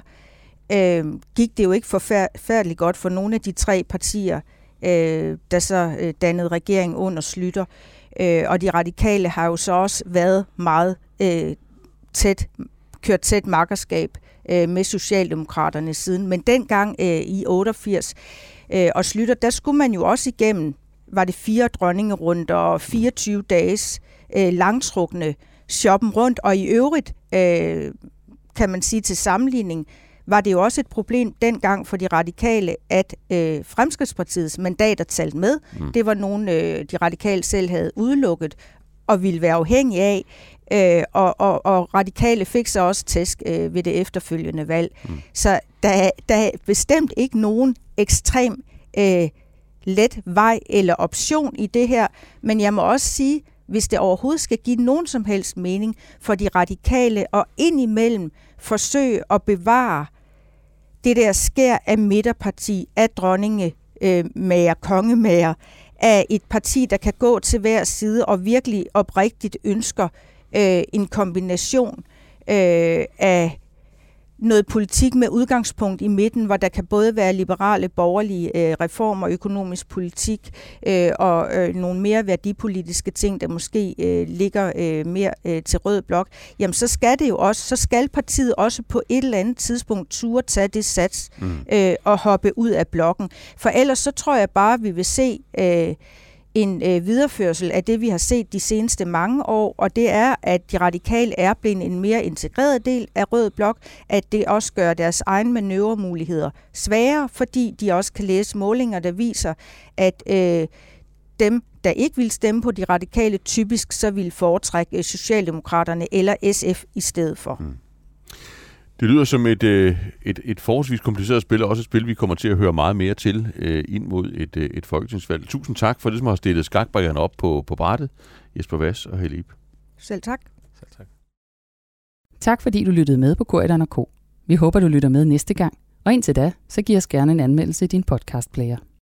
øh, gik det jo ikke forfærdeligt godt for nogle af de tre partier, øh, der så øh, dannede regering under Slytter. Øh, og de radikale har jo så også været meget øh, tæt, kørt tæt makkerskab øh, med Socialdemokraterne siden. Men dengang øh, i 88 øh, og Slytter, der skulle man jo også igennem, var det fire dronningerunder og 24 dages øh, langtrukne shoppen rundt. Og i øvrigt, øh, kan man sige til sammenligning, var det jo også et problem dengang for de radikale, at øh, Fremskridspartiets mandater talt med. Mm. Det var nogen, øh, de radikale selv havde udelukket og ville være afhængige af. Øh, og, og, og radikale fik så også tæsk øh, ved det efterfølgende valg. Mm. Så der, der er bestemt ikke nogen ekstrem øh, let vej eller option i det her. Men jeg må også sige, hvis det overhovedet skal give nogen som helst mening for de radikale og indimellem forsøge at bevare det der sker af midterparti, af dronningemager, kongemager, af et parti, der kan gå til hver side og virkelig oprigtigt ønsker øh, en kombination øh, af noget politik med udgangspunkt i midten, hvor der kan både være liberale, borgerlige øh, reformer, økonomisk politik øh, og øh, nogle mere værdipolitiske ting, der måske øh, ligger øh, mere øh, til rød blok, jamen så skal det jo også, så skal partiet også på et eller andet tidspunkt ture tage det sats mm. øh, og hoppe ud af blokken. For ellers så tror jeg bare, vi vil se øh, en øh, videreførsel af det, vi har set de seneste mange år, og det er, at de radikale er blevet en mere integreret del af Rød Blok, at det også gør deres egen manøvremuligheder sværere, fordi de også kan læse målinger, der viser, at øh, dem, der ikke vil stemme på de radikale, typisk så vil foretrække øh, Socialdemokraterne eller SF i stedet for. Mm. Det lyder som et, øh, et, et forholdsvis kompliceret spil, og også et spil, vi kommer til at høre meget mere til øh, ind mod et, øh, et folketingsvalg. Tusind tak for det, som har stillet skakbrækkerne op på, på brættet. Jesper Vass og Helib. Selv tak. Selv tak. Tak fordi du lyttede med på Korridor K. Vi håber, du lytter med næste gang. Og indtil da, så giv os gerne en anmeldelse i din podcastplayer.